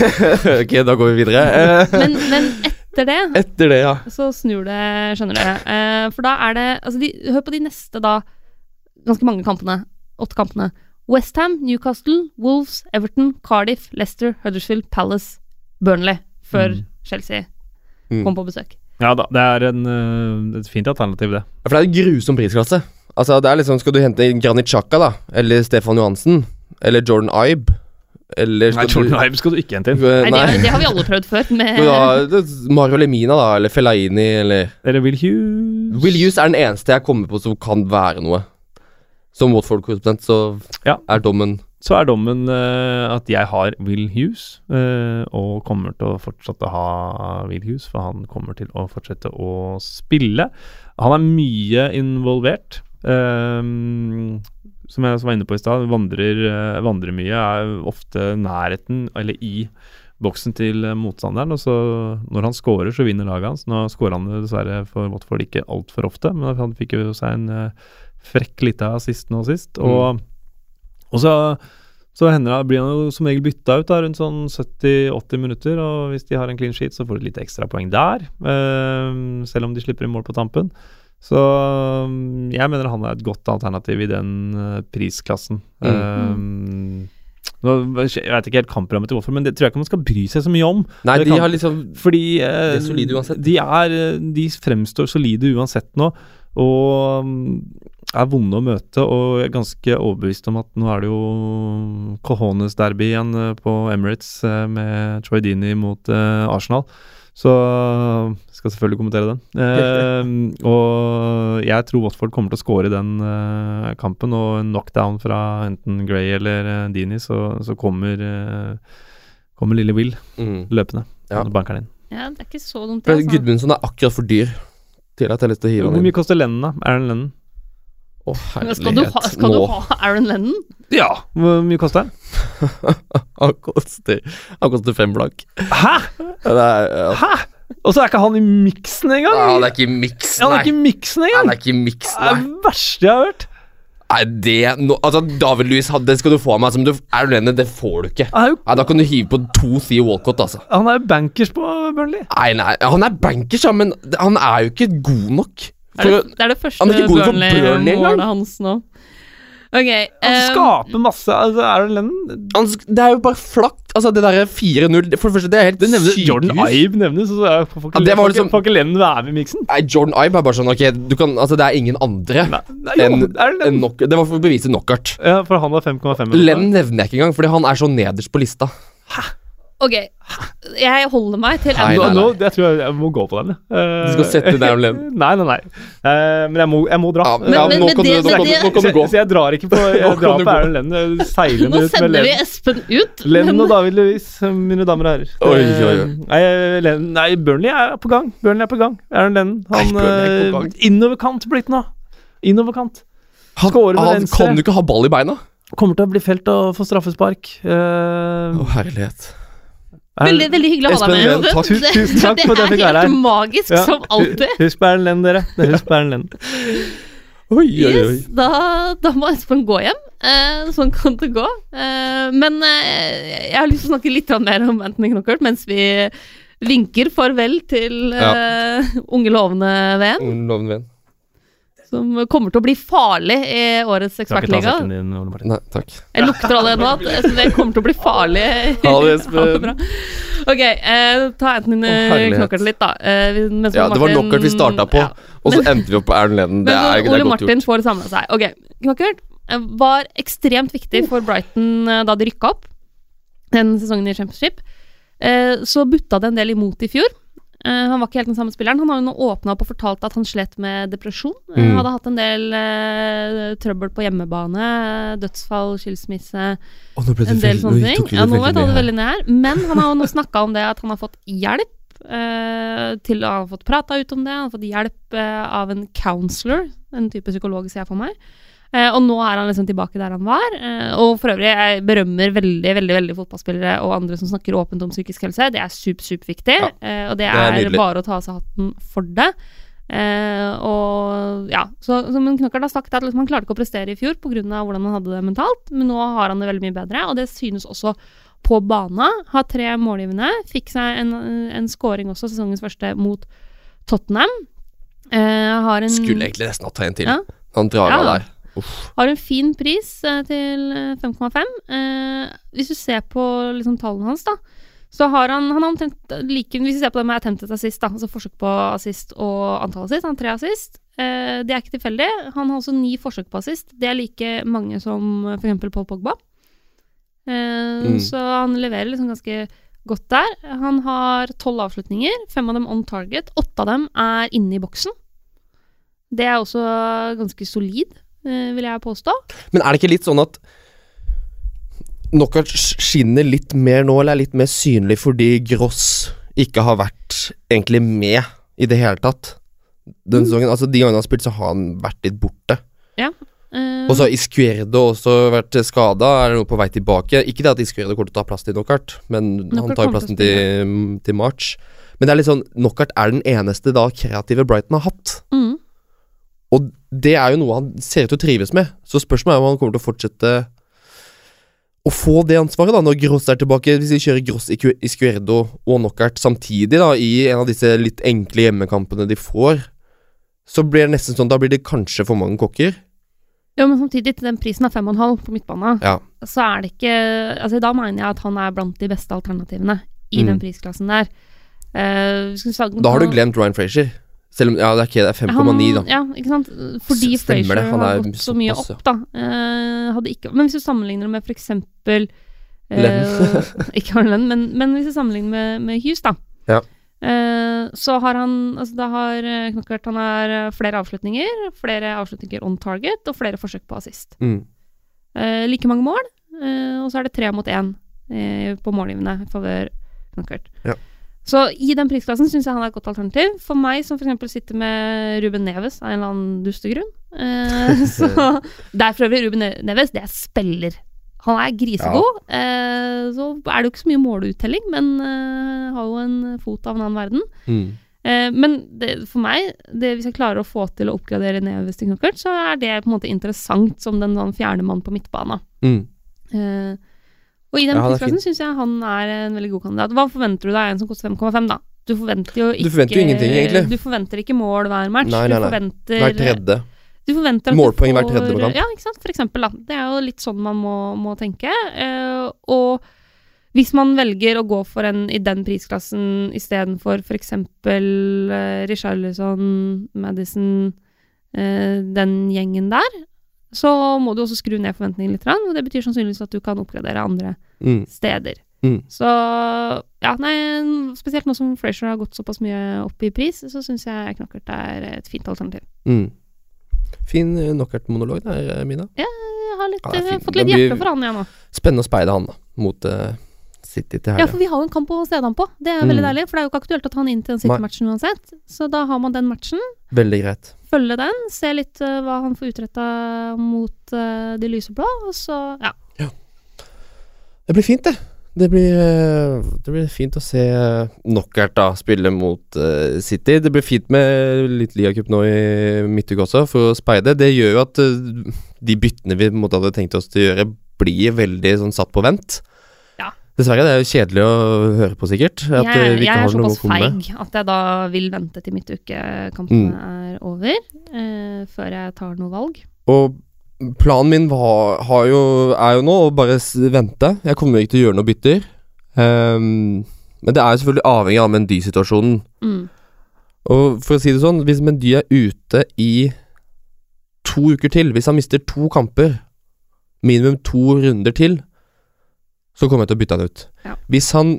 *laughs* ok, da går vi videre. Eh, men, men etter det *laughs* Etter det, ja. så snur det, skjønner du. Uh, for da er det altså de, Hør på de neste, da, ganske mange kampene. Åtte kampene. Westham, Newcastle, Wolves, Everton, Cardiff, Leicester, Huddersfield, Palace, Burnley. Før Mm. Chelsea Mm. kom på besøk. ja da, det er en, uh, et fint alternativ, det. Ja, For det er en grusom prisklasse. Altså, det er liksom Skal du hente Granit Xhaka, da? Eller Stefan Johansen? Eller Jordan Ibe? Eller Nei, Jordan Jordan Ibe skal du ikke hente inn. Nei, Nei. det, det har vi alle prøvd før. Med, du det- Mario Lemina, da? Eller Fellaini, eller Eller Will Hughes. Will Hughes er den eneste jeg kommer på som kan være noe. Som Watford-korrespondent så Ja. er dommen Så er dommen uh, at jeg har Will Hughes, uh, og kommer til å fortsette å ha Will Hughes, for han kommer til å fortsette å spille. Han er mye involvert. Um, som jeg var inne på i stad, vandrer, uh, vandrer mye. Er ofte nærheten, eller i boksen til motstanderen. Og så når han scorer, så vinner laget hans. Nå scorer han dessverre for Watford ikke altfor ofte, men han fikk jo seg en frekk lita assist nå sist. Og, og så, så hender det, blir han jo som regel bytta ut da, rundt sånn 70-80 minutter. Og hvis de har en clean sheet, så får de litt ekstrapoeng der. Uh, selv om de slipper i mål på tampen. Så um, jeg mener han er et godt alternativ i den uh, prisklassen. Ehm, nå, jeg vet ikke helt kamprammet til hvorfor, men det tror jeg ikke man skal bry seg så mye om. Nei, de har liksom Fordi De er uansett. De, er, eh, de fremstår solide uansett nå, og mm, er vonde å møte. Og jeg er ganske overbevist om at nå er det jo Cojones-derby igjen eh, på Emirates eh, med Troy Dini mot eh, Arsenal. Så jeg skal selvfølgelig kommentere den. Eh, og jeg tror Watford kommer til å score i den eh, kampen, og en knockdown fra enten Gray eller eh, Dini, så, så kommer, eh, kommer lille Will mm. løpende. Ja. Og banker den inn. ja, det er ikke så dumt. Altså. Gudmundsson er akkurat for dyr til at jeg har lyst til å hive Hvor han inn. mye koster Lennon, da? Aaron Lennon? Å, Men skal du, ha, skal Nå. du ha Aaron Lennon? Ja! Hvor mye koster den? *laughs* Han koster Han koster fem blank. Hæ?! Det er, ja. Hæ?! Og så er ikke han i miksen engang! Ja, han er ikke i miks, han er ikke i miksen Han er ikke i miks, Det er det verste jeg har hørt. Nei, det no, Altså, David Louis, den det skal du få av meg. Som du, er du enig? Det får du ikke. Er jo Nei, Da kan du hive på to Theo Walcott, altså. han er jo bankers på Burnley. Nei, nei, han er bankers, ja, men han er jo ikke god nok. Er For, det, det er det første er Burnley-målet Burnley-målet hans nå. Ok. Han eh, skaper masse altså, det Lennon han, det er jo bare flakt. Altså, det derre 4-0 For det første, det er helt det nevner sykehus. Jordan Ibe nevnes, og så er- får ikke, Ja, det var får liksom- Lennon være med i miksen. Nei, Jordan Ibe er bare sånn Ok, du kan Altså, det er ingen andre Nei, nei, jo, enn en Lennon. Det var for å bevise knockout. Ja, for han har 5,5. Lennon nevner jeg ikke engang, fordi han er så nederst på lista. Ok, jeg holder meg til Nei, nei, nei, nå, jeg tror jeg, jeg må gå på den. Uh, Du skal sette deg om Lennon. Nei, nei, nei. Uh, men jeg må, jeg må dra. Ja, Men- ja, men- nå, men kan du, nå, kan nå kan du gå. så jeg drar ikke på Jeg *laughs* Nå kan drar på gå. Aaron Seilende ut med sender vi Espen ut. Lenn og David Louis, mine damer og herrer. Oi, oi, oi. Eh, Nei, Len, nei, Burnley er på gang. Burnley er på gang. Erlend Lenn. Han er på eh, Innoverkant blitt nå. Innoverkant. Han, han venstre. kan jo ikke ha ball i beina. Kommer til å bli felt og få straffespark. Eh, Å, herlighet. Veldig, veldig hyggelig å ha deg med. Takk. *laughs* Tusen- tusen takk for at jeg fikk være Det er helt magisk, Ja. som alltid. Husk Berlin, dere. Husk Berlin. Oi, oi, oi. Yes, da, da må Espen gå hjem. Eh, sånn kan det gå. Eh, men eh, jeg har lyst til å snakke litt mer om Anthony Knockert mens vi vinker farvel til eh, unge lovende VM. Unge lovende venn. Som kommer til å bli farlig i årets ekspertliga. Martin. Nei, takk. Jeg lukter allerede nå at det kommer til å bli farlig. Ha det, *laughs* Espen. bra. Ok, eh, ta enten Å, knokkert litt, da. Eh, Ja, det var Martin- knockert vi starta på, Ja. og så endte vi opp på Erlend Leden. Det er, det Ole godt Martin gjort. får samla seg. Ok, Knockert eh, var ekstremt viktig for Brighton eh, da de rykka opp den sesongen i Championship. Eh, Så butta det en del imot i fjor. Eh, Han var ikke helt den samme spilleren. Han har jo nå åpna opp og fortalt at han slet med depresjon. Mm. Uh, Hadde hatt en del uh, trøbbel på hjemmebane. Dødsfall, skilsmisse, Å, det en del sånne ting. Ja, nå var veldig det veldig ned her. Men han har jo nå snakka om det at han har fått hjelp. eh, til Han har fått prata ut om det. Han har fått hjelp eh, av en counselor, en type psykolog, ser jeg for meg. Eh, og nå er han liksom tilbake der han var. Eh, og for øvrig, jeg berømmer veldig veldig, veldig fotballspillere og andre som snakker åpent om psykisk helse. Det er super, superviktig. Ja, eh, og det det er er, bare å ta av seg hatten for det. Eh, og ja, så, så men Knockert har sagt at liksom, han klarte ikke å prestere i fjor pga. hvordan han hadde det mentalt, men nå har han det veldig mye bedre, og det synes også på bana. Har tre målgivende. Fikk seg en, en scoring også, sesongens første, mot Tottenham. Eh, har en Skulle egentlig nesten hatt en til. Ja. Han drar Ja. der. Uff. har en fin pris eh, til eh, 5,5. Eh, hvis du ser på liksom, tallene hans, da, så har han, han har omtrent like Hvis vi ser på det med attempted assist, da, altså forsøk på assist og antall assist, han har tre assist. Eh, det er ikke tilfeldig. Han har også ni forsøk på assist. Det er like mange som eh, f.eks. Paul Pogba. Eh, Mm. Så han leverer liksom ganske godt der. Han har tolv avslutninger, fem av dem on target. Åtte av dem er inne i boksen. Det er også ganske solid, eh, vil jeg påstå. Men er det ikke litt sånn at Knockout skinner litt mer nå, eller er litt mer synlig fordi Gross ikke har vært egentlig med i det hele tatt? Den Mm. sesongen, altså De gangene han har spilt, så har han vært litt borte. Eh, Og så har Iscuerdo også vært skada, er noe på vei tilbake. Ikke det at Iscuerdo kommer til å ta plass til Knockout, men han tar jo plassen til, til March. Men det er litt sånn Knockout er den eneste da kreative Brighton har hatt. mm, Og det er jo noe han ser ut til å trives med. Så spørsmålet er om han kommer til å fortsette å få det ansvaret, da, når Gross er tilbake. Hvis de kjører Gross, i Iscuerdo og Knockout samtidig, da, i en av disse litt enkle hjemmekampene de får, så blir det nesten sånn Da blir det kanskje for mange kokker. jo, men samtidig, til den prisen av 5,5 på midtbane, Ja. så er det ikke Altså, da mener jeg at han er blant de beste alternativene i Mm. den prisklassen der. Uh, Da har du glemt Ryan Frazier. Selv om Ja, det er ikke det er 5,9, da. Ja, ikke sant. Fordi stemmer Frazier har gått så mye opp, da. Eh, ikke, men hvis du sammenligner det med eksempel eh, Lenn. *laughs* Ikke Arne Lenn, men, men hvis du sammenligner med, med Hughes, da. Ja. Eh, så har han Altså, da har eh, Knockert Han har eh, flere avslutninger, flere avslutninger on target og flere forsøk på assist. Mm. Eh, like mange mål, eh, og så er det tre mot én på målgivende i favør Knockert. Ja. Så i den prisklassen syns jeg han er et godt alternativ. For meg som f.eks. sitter med Ruben Neves av en eller annen dustegrunn. Eh, *laughs* så Der er for øvrig Ruben Neves, det er spiller. Han er grisegod. Eh, så er det jo ikke så mye måluttelling, men eh, har jo en fot av en annen verden. Mm. Eh, men det, for meg, det, hvis jeg klarer å få til å oppgradere Neves til Knockert, så er det på en måte interessant som den sånn fjerne mann på midtbana. Mm. Eh, og i den Ja, prisklassen syns jeg han er en veldig god kandidat. Hva forventer du deg av en som koster 5,5, da? Du forventer jo ikke Du forventer jo ingenting, egentlig. Du forventer ikke mål hver match. Nei, nei, nei. Du forventer Hver tredje. du forventer at Målpoeng hver tredje kamp. Ja, ikke sant. For eksempel, da. Det er jo litt sånn man må, må tenke. Uh, og hvis man velger å gå for en i den prisklassen istedenfor f.eks. Uh, Richarlison, Madison, uh, den gjengen der, så må du også skru ned forventningene litt. Og det betyr sannsynligvis at du kan oppgradere andre Mm. steder. Mm. Så ja, nei, spesielt nå som Frazier har gått såpass mye opp i pris, så syns jeg Knockert er et fint alternativ. Mm. Fin eh, knockout-monolog der, Mina. Mina. Jeg har litt, Ja, eh, fått litt hjerte for han, jeg nå. Spennende å speide han, da, mot eh, City til Ja, for vi har jo en kamp å se han på. Det er veldig Mm. deilig, for det er jo ikke aktuelt å ta han inn til den City-matchen uansett. Så da har man den matchen, Veldig greit. følge den, se litt uh, hva han får utretta mot uh, de lyseblå, og så ja. Det blir fint, det. Det blir, eh, det blir fint å se knockout da spille mot uh, City. Det blir fint med litt ligacup nå i midtuke også, for å speide. Det gjør jo at uh, de byttene vi Måtte måte hadde tenkt oss til å gjøre, blir veldig sånn satt på vent. Dessverre, det er jo kjedelig å høre på, sikkert. At eh, jeg, vi jeg ikke er har noe å såpass komme med. feig at jeg da vil vente til midtukekampene Mm. er over, eh, før jeg tar noe valg. Og planen min var, har jo, er jo nå å bare vente. Jeg kommer ikke til å gjøre noe bytter. Um, men det er jo selvfølgelig avhengig av Mendy-situasjonen. Mm. Og for å si det sånn, hvis Mendy er ute i to uker til, hvis han mister to kamper, minimum to runder til, så kommer jeg til å bytte han ut. Ja. Hvis han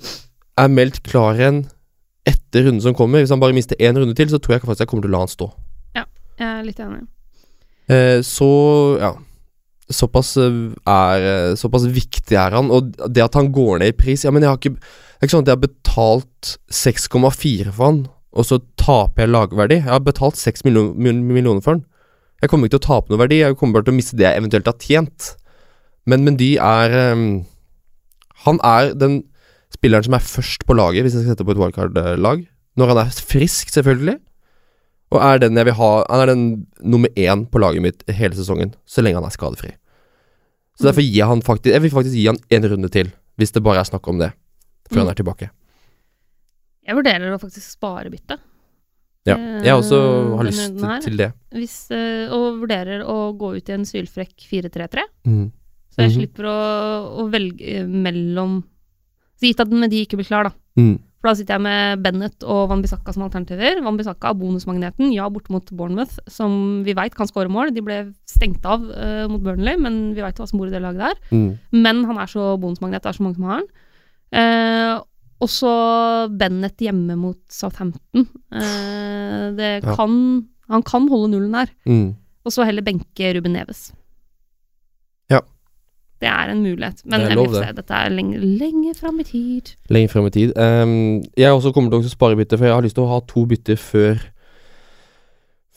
er meldt klar igjen etter runden som kommer, hvis han bare mister én runde til, så tror jeg faktisk jeg kommer til å la han stå. Ja, Jeg er litt enig. Eh, så ja Såpass eh, er eh, Såpass viktig er han. Og det at han går ned i pris Ja, men jeg har ikke Det er ikke sånn at jeg har betalt 6,4 for han, og så taper jeg lagverdi. Jeg har betalt 6 millioner, millioner for han. Jeg kommer ikke til å tape noe verdi, jeg kommer bare til å miste det jeg eventuelt har tjent. Men Mendy er eh, Han er den spilleren som er først på laget, hvis jeg skal sette på et wildcard-lag. Når han er frisk, selvfølgelig. Og er den jeg vil ha Han er den nummer én på laget mitt hele sesongen, så lenge han er skadefri. Så Mm. derfor gir han faktisk Jeg vil faktisk gi han en runde til, hvis det bare er snakk om det, før Mm. han er tilbake. Jeg vurderer å faktisk spare byttet. Ja. Jeg også Eh, har lyst her. til det. Hvis, eh, og vurderer å gå ut i en sylfrekk 4-3-3. Mm. Så jeg Mhm. slipper å, å velge mellom Så gitt at med de ikke blir klar, da. Mm. For da sitter jeg med Bennett og Van Bissaka som alternativer. Van Bissaka bonusmagneten, ja, borte mot Bournemouth, som vi veit kan skåre mål. De ble stengt av uh, mot Burnley, men vi veit hva som bor i det laget der. Mm. Men han er så bonusmagnet, det er så mange som har han. Uh, og så Bennett hjemme mot Southampton. Eh, det Ja. Han kan holde nullen der. Mm. Og så heller benke Ruben Neves. Det er en mulighet, men jeg vil se, dette er lenge, lenge fram i tid. Lenge frem i tid. Um, jeg også kommer til å spare bytte, for jeg har lyst til å ha to bytter før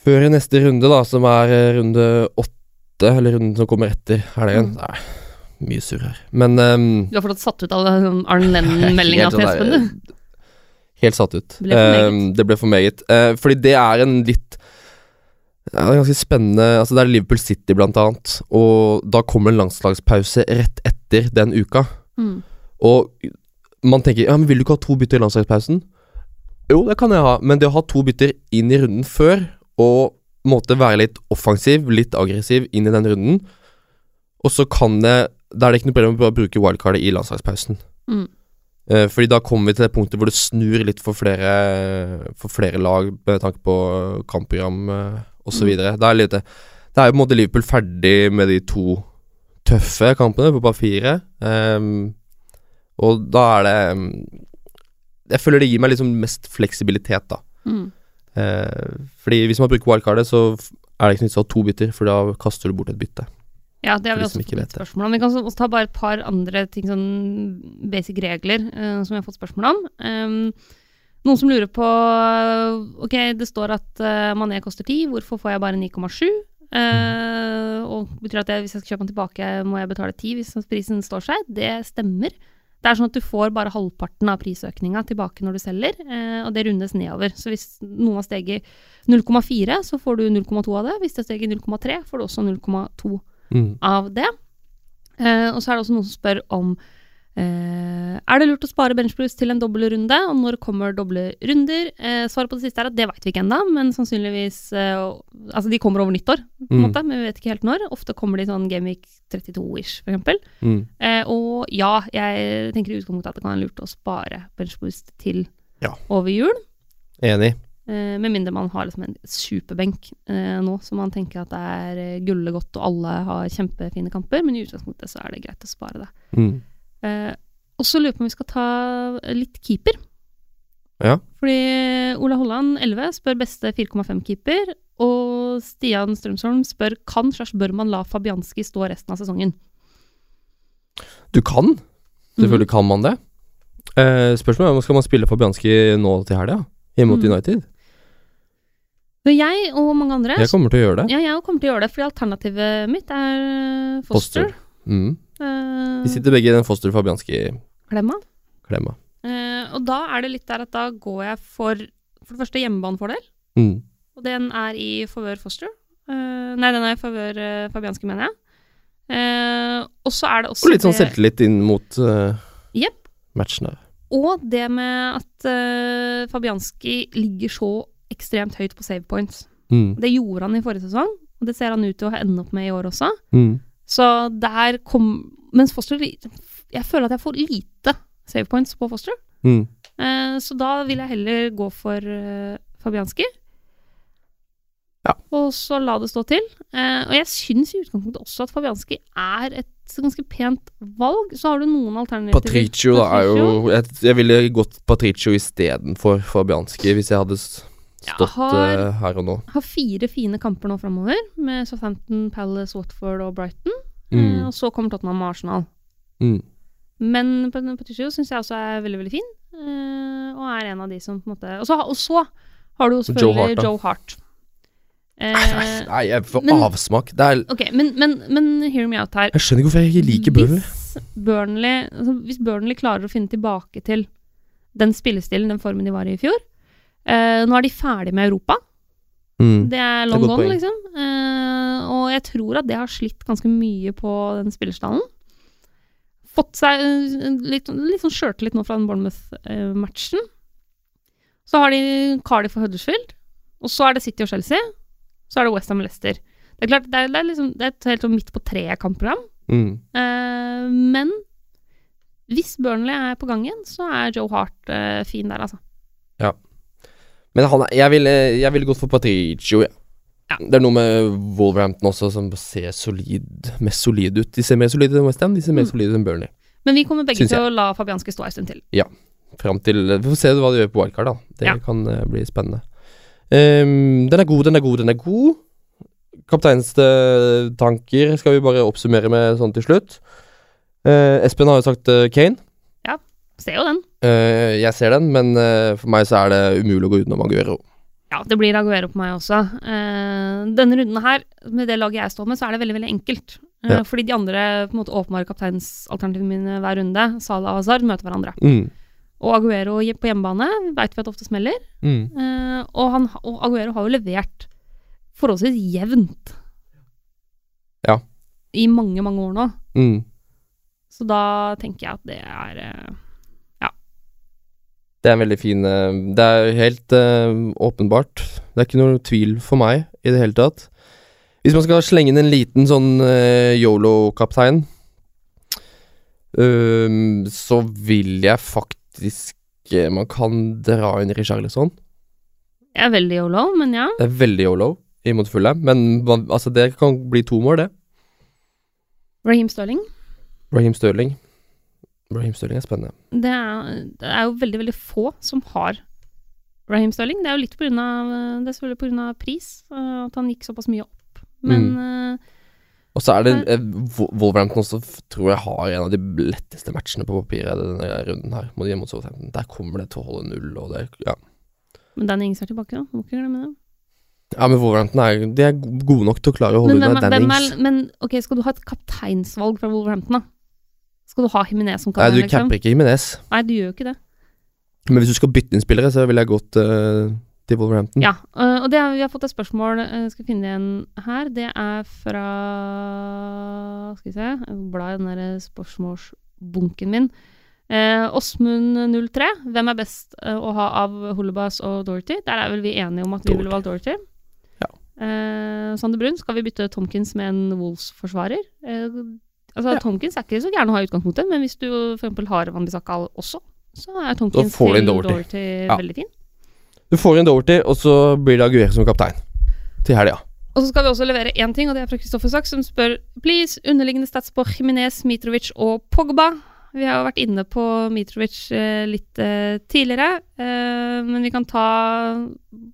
Før neste runde, da, som er eh, runde åtte, eller runden som kommer etter. helgen. Mm. Nei, mye surr her. Men um, Du har fortsatt satt ut av Arne *laughs* Lennon-meldinga til sånn Espen, du. Helt satt ut. Ble um. Det ble for meget. Uh, fordi det er en litt ja, det er ganske spennende Altså Det er Liverpool City, blant annet. Og da kommer en landslagspause rett etter den uka. Mm. Og man tenker ja, men vil du ikke ha to bytter i landslagspausen? Jo, det kan jeg ha, men det å ha to bytter inn i runden før, og måtte være litt offensiv, litt aggressiv inn i den runden, og så kan det Da er det ikke noe problem å bruke wildcardet i landslagspausen. Mm. Eh, fordi da kommer vi til det punktet hvor det snur litt for flere, for flere lag med tanke på kampprogram uh, osv. Mm. Da er det er jo på en måte Liverpool ferdig med de to tøffe kampene på papiret. Um, og da er det ehm, Jeg føler det gir meg liksom mest fleksibilitet, da. Mm. Uh, fordi hvis man bruker wildcardet, så er det ikke nytt å ha to bytter, for da kaster du bort et bytte. Ja, det har vi også fått spørsmål om. Vi kan også ta bare et par andre ting, sånn basic regler, uh, som vi har fått spørsmål om. Um, noen som lurer på Ok, det står at uh, Mané koster 10, hvorfor får jeg bare 9,7? Uh, og betyr at jeg, hvis jeg skal kjøpe den tilbake, må jeg betale 10 hvis prisen står seg? Det stemmer. Det er sånn at du får bare halvparten av prisøkninga tilbake når du selger, uh, og det rundes nedover. Så hvis noen har steget 0,4, så får du 0,2 av det. Hvis det har steget 0,3, får du også 0,2 Mm. av det. Uh, og så er det også noen som spør om eh, Er det lurt å spare benchboost til en dobbeltrunde, og når kommer doble runder? Eh, svaret på det siste er at det vet vi ikke ennå, men sannsynligvis eh, Altså, de kommer over nyttår, på en Mm. måte, men vi vet ikke helt når. Ofte kommer de sånn Gameweek 32-ish, for eksempel. Mm. Eh, og ja, jeg tenker i utgangspunktet at det kan være lurt å spare benchboost til Ja. over jul. Enig. Eh, med mindre man har liksom en superbenk eh, nå, så man tenker at det er eh, gullet godt og alle har kjempefine kamper, men i utgangspunktet så er det greit å spare det. Mm. Eh, og så lurer jeg på om vi skal ta litt keeper. Ja. Fordi Ola Holland 11 spør beste 4,5-keeper, og Stian Strømsholm spør kan slash bør man la Fabianski stå resten av sesongen. Du kan. Selvfølgelig kan man det. Eh, spørsmålet er om skal man spille Fabianski nå til helga, hjemme mot Mm. United. Men jeg og mange andre Jeg kommer til å gjøre det. Ja, jeg kommer til å gjøre det, fordi alternativet mitt er Foster. Foster. Mm. Eh, Vi sitter begge i den Foster Fabianski-klemma. Klemma. Uh, og da er det litt der at da går jeg for for det første hjemmebanefordel, Mm. og den er i favør Foster. Uh, nei, den er i favør eh, Fabianski, mener jeg. Eh, og så er det også Og litt sånn selvtillit inn mot eh, matchene. Og det med at Fabianski ligger så ekstremt høyt på save points. Mm. Det gjorde han i forrige sesong, og det ser han ut til å ende opp med i år også. Mm. Så der kom Mens Foster Jeg føler at jeg får lite save points på Foster. Mm. Eh, så da vil jeg heller gå for uh, Fabianski. Ja. Og så la det stå til. Eh, og jeg syns i utgangspunktet også at Fabianski er et ganske pent valg. Så har du noen alternativer. Patricio da er jo Jeg, jeg ville gått Patricio istedenfor Fabianski hvis jeg hadde s- Ja, stått har- eh, her og nå. Har fire fine kamper nå framover, med Southampton, Palace, Watford og Brighton. Eh, Mm. og så kommer Tottenham og Arsenal. Mm. Men Pat- Patricio syns jeg også er veldig, veldig fin. eh, og er en av de som på en måte Og så, og så har du jo selvfølgelig Joe Hart. Joe Hart. Eh, Nei, nei, jeg får men- avsmak. Det er ok, men, men, men hear me out her. Jeg skjønner ikke hvorfor jeg ikke liker Burnley. Hvis Burnley, altså, hvis Burnley klarer å finne tilbake til den spillestilen, den formen de var i i fjor eh, Nå er de ferdig med Europa. Mm. Det er long gone, liksom. Uh, og jeg tror at det har slitt ganske mye på den spillerstallen. Fått seg uh, litt, litt sånn sjøltillit nå fra den Bournemouth-matchen. Så har de Cardiff og Huddersfield. Og så er det City og Chelsea. Så er det Westham og Leicester. Det er klart, det er, det er, liksom, det er et helt sånn midt på treet-kampprogram. Mm. Men hvis Burnley er på gang igjen, så er Joe Hart fin der, altså. Men han jeg ville vil gått for Patricio, ja. Ja. Det er noe med Wolverhampton også som ser solid mest solid ut. De ser mer solide enn West Ham, de ser mer Mm. solide enn Burnley. Men vi kommer begge til å la Fabianski stå en stund til. Ja. Fram til Vi får se hva de gjør på wildcard, da. Det Ja. kan uh, bli spennende. Um, den er god, den er god, den er god. Kapteinstanker skal vi bare oppsummere med sånn til slutt. Uh, Espen har jo sagt uh, Kane. Ser jo den. Uh, jeg ser den, men uh, for meg så er det umulig å gå utenom Aguero. Ja, det blir Aguero på meg også. Uh, denne runden her, med det laget jeg står med, så er det veldig veldig enkelt. Ja. Fordi de andre på en måte åpenbare kapteinsalternativene mine hver runde, Salah og Hazard, møter hverandre. Mm. Og Aguero på hjemmebane veit vi at ofte smeller. Mm. Og, han, og Aguero har jo levert forholdsvis jevnt. Ja. I mange, mange år nå. Mm. Så da tenker jeg at det er Det er en veldig fin eh, Det er helt uh, åpenbart. Det er ikke noe tvil for meg i det hele tatt. Hvis man skal slenge inn en liten sånn uh, yolo-kaptein, øhm, så vil jeg faktisk Man kan dra inn Richarlison. Jeg er veldig yolo, men ja. Det er veldig yolo imot Fulham, men altså, det kan bli to mål, det. Raheem Sterling. Raheem Stirling. Raheem Sterling er spennende. Det er, det er jo veldig, veldig få som har Raheem Sterling. Det er jo litt av Det er pris, eh, at han gikk såpass mye opp. Men mm. Og så er det eh, Wolverhampton også tror jeg har en av de letteste matchene på papiret denne runden her. Mot hjemme mot Southampton. Der kommer det til å holde null, og det ja. Men Danny Ings er tilbake, da. Må ikke glemme det. ja, men Wolverhampton er, de er gode nok til å klare å holde Men, unna Dannings. er, men ok, skal du ha et kapteinsvalg fra Wolverhampton, da? Skal du ha Jimenez som Nei, kaptein, du liksom? capper ikke Jimenez. Nei, du gjør jo ikke det. Men hvis du skal bytte inn spillere, så ville jeg gått uh, til Wolverhampton. Ja, uh, og det, vi har fått et spørsmål, uh, skal finne igjen her. Det er fra Skal vi se, jeg bla i den der spørsmålsbunken min. Eh, Åsmund03, hvem er best å ha av Holebas og Dorothy? Der er vel vi enige om at vi ville valgt Dorothy. Ja. Eh, Sander Brun, skal vi bytte Tomkins med en Wolves-forsvarer? Altså, Ja. Tomkins er ikke så gæren å ha i utgangspunktet, men hvis du eksempel har Van Bissaka også, så er Tomkins til Dorothy. Doherty Ja. veldig fin. Du får inn Dorothy og så blir det Aguirre som kaptein. Til helga. Og så skal vi også levere én ting, og det er fra Kristoffer Sachs, som spør please, underliggende stats på Jimenez, Mitrovic og Pogba. Vi har jo vært inne på Mitrovic eh, litt eh, tidligere, eh, men vi kan ta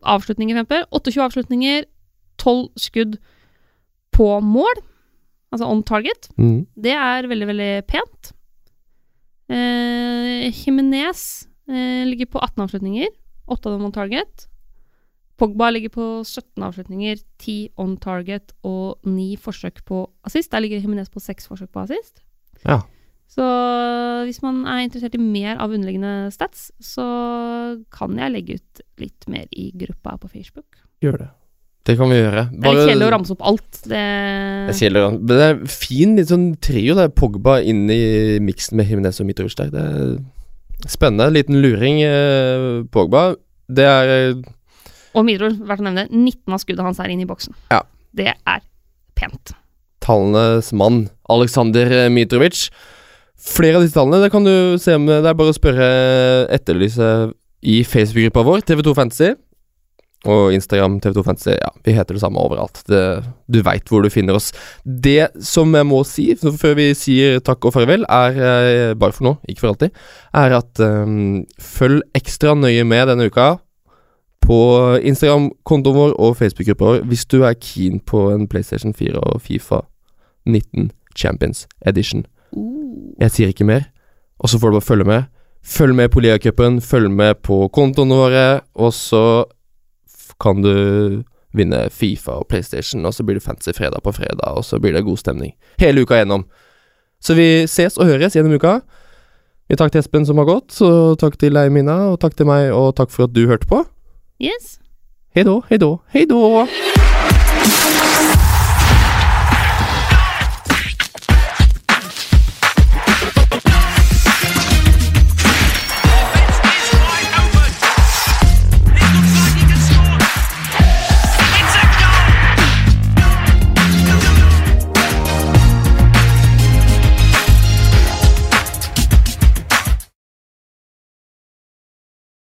avslutninger, for eksempel. 28 avslutninger, 12 skudd på mål, altså on target. Mm. Det er veldig, veldig pent. Eh, Jimenez eh, ligger på 18 avslutninger, 8 av dem on target. Pogba ligger på 17 avslutninger, 10 on target og 9 forsøk på assist. Der ligger Jimenez på 6 forsøk på assist. Ja. Så hvis man er interessert i mer av underliggende stats, så kan jeg legge ut litt mer i gruppa på Facebook. Gjør det. Det kan vi gjøre. Det er kjedelig å ramse opp alt. Det, Det er kjedelig, men det er fin litt sånn trio. Det er Pogba inn i miksen med Jimenez og Mitrovic der. Det er Spennende. Liten luring. Eh, Pogba. Det er eh, Og Mitrovic, verdt å nevne, 19 av skuddet hans er inne i boksen. Ja. Det er pent. tallenes mann, Aleksandr Mitrovic. Flere av disse tallene det kan du se med Det er bare å spørre etterlyse i Facebook-gruppa vår, TV2 Fantasy. Og Instagram, TV2 Fantasy. Ja, vi heter det samme overalt. Det, du veit hvor du finner oss. Det som jeg må si, før vi sier takk og farvel, er eh, bare for nå, ikke for alltid, er at um, følg ekstra nøye med denne uka på Instagram-kontoen vår og Facebook-gruppa vår hvis du er keen på en PlayStation 4 og Fifa 19 Champions Edition. Jeg sier ikke mer, og så får du bare følge med. Følg med på Liacupen, følg med på kontoene våre, og så kan du vinne Fifa og PlayStation, og så blir det fancy fredag på fredag, og så blir det god stemning hele uka gjennom. Så vi ses og høres gjennom uka. Vi takk til Espen som har gått, og takk til deg, Mina, og takk til meg, og takk for at du hørte på. Yes. Hei då, hei då, hei då!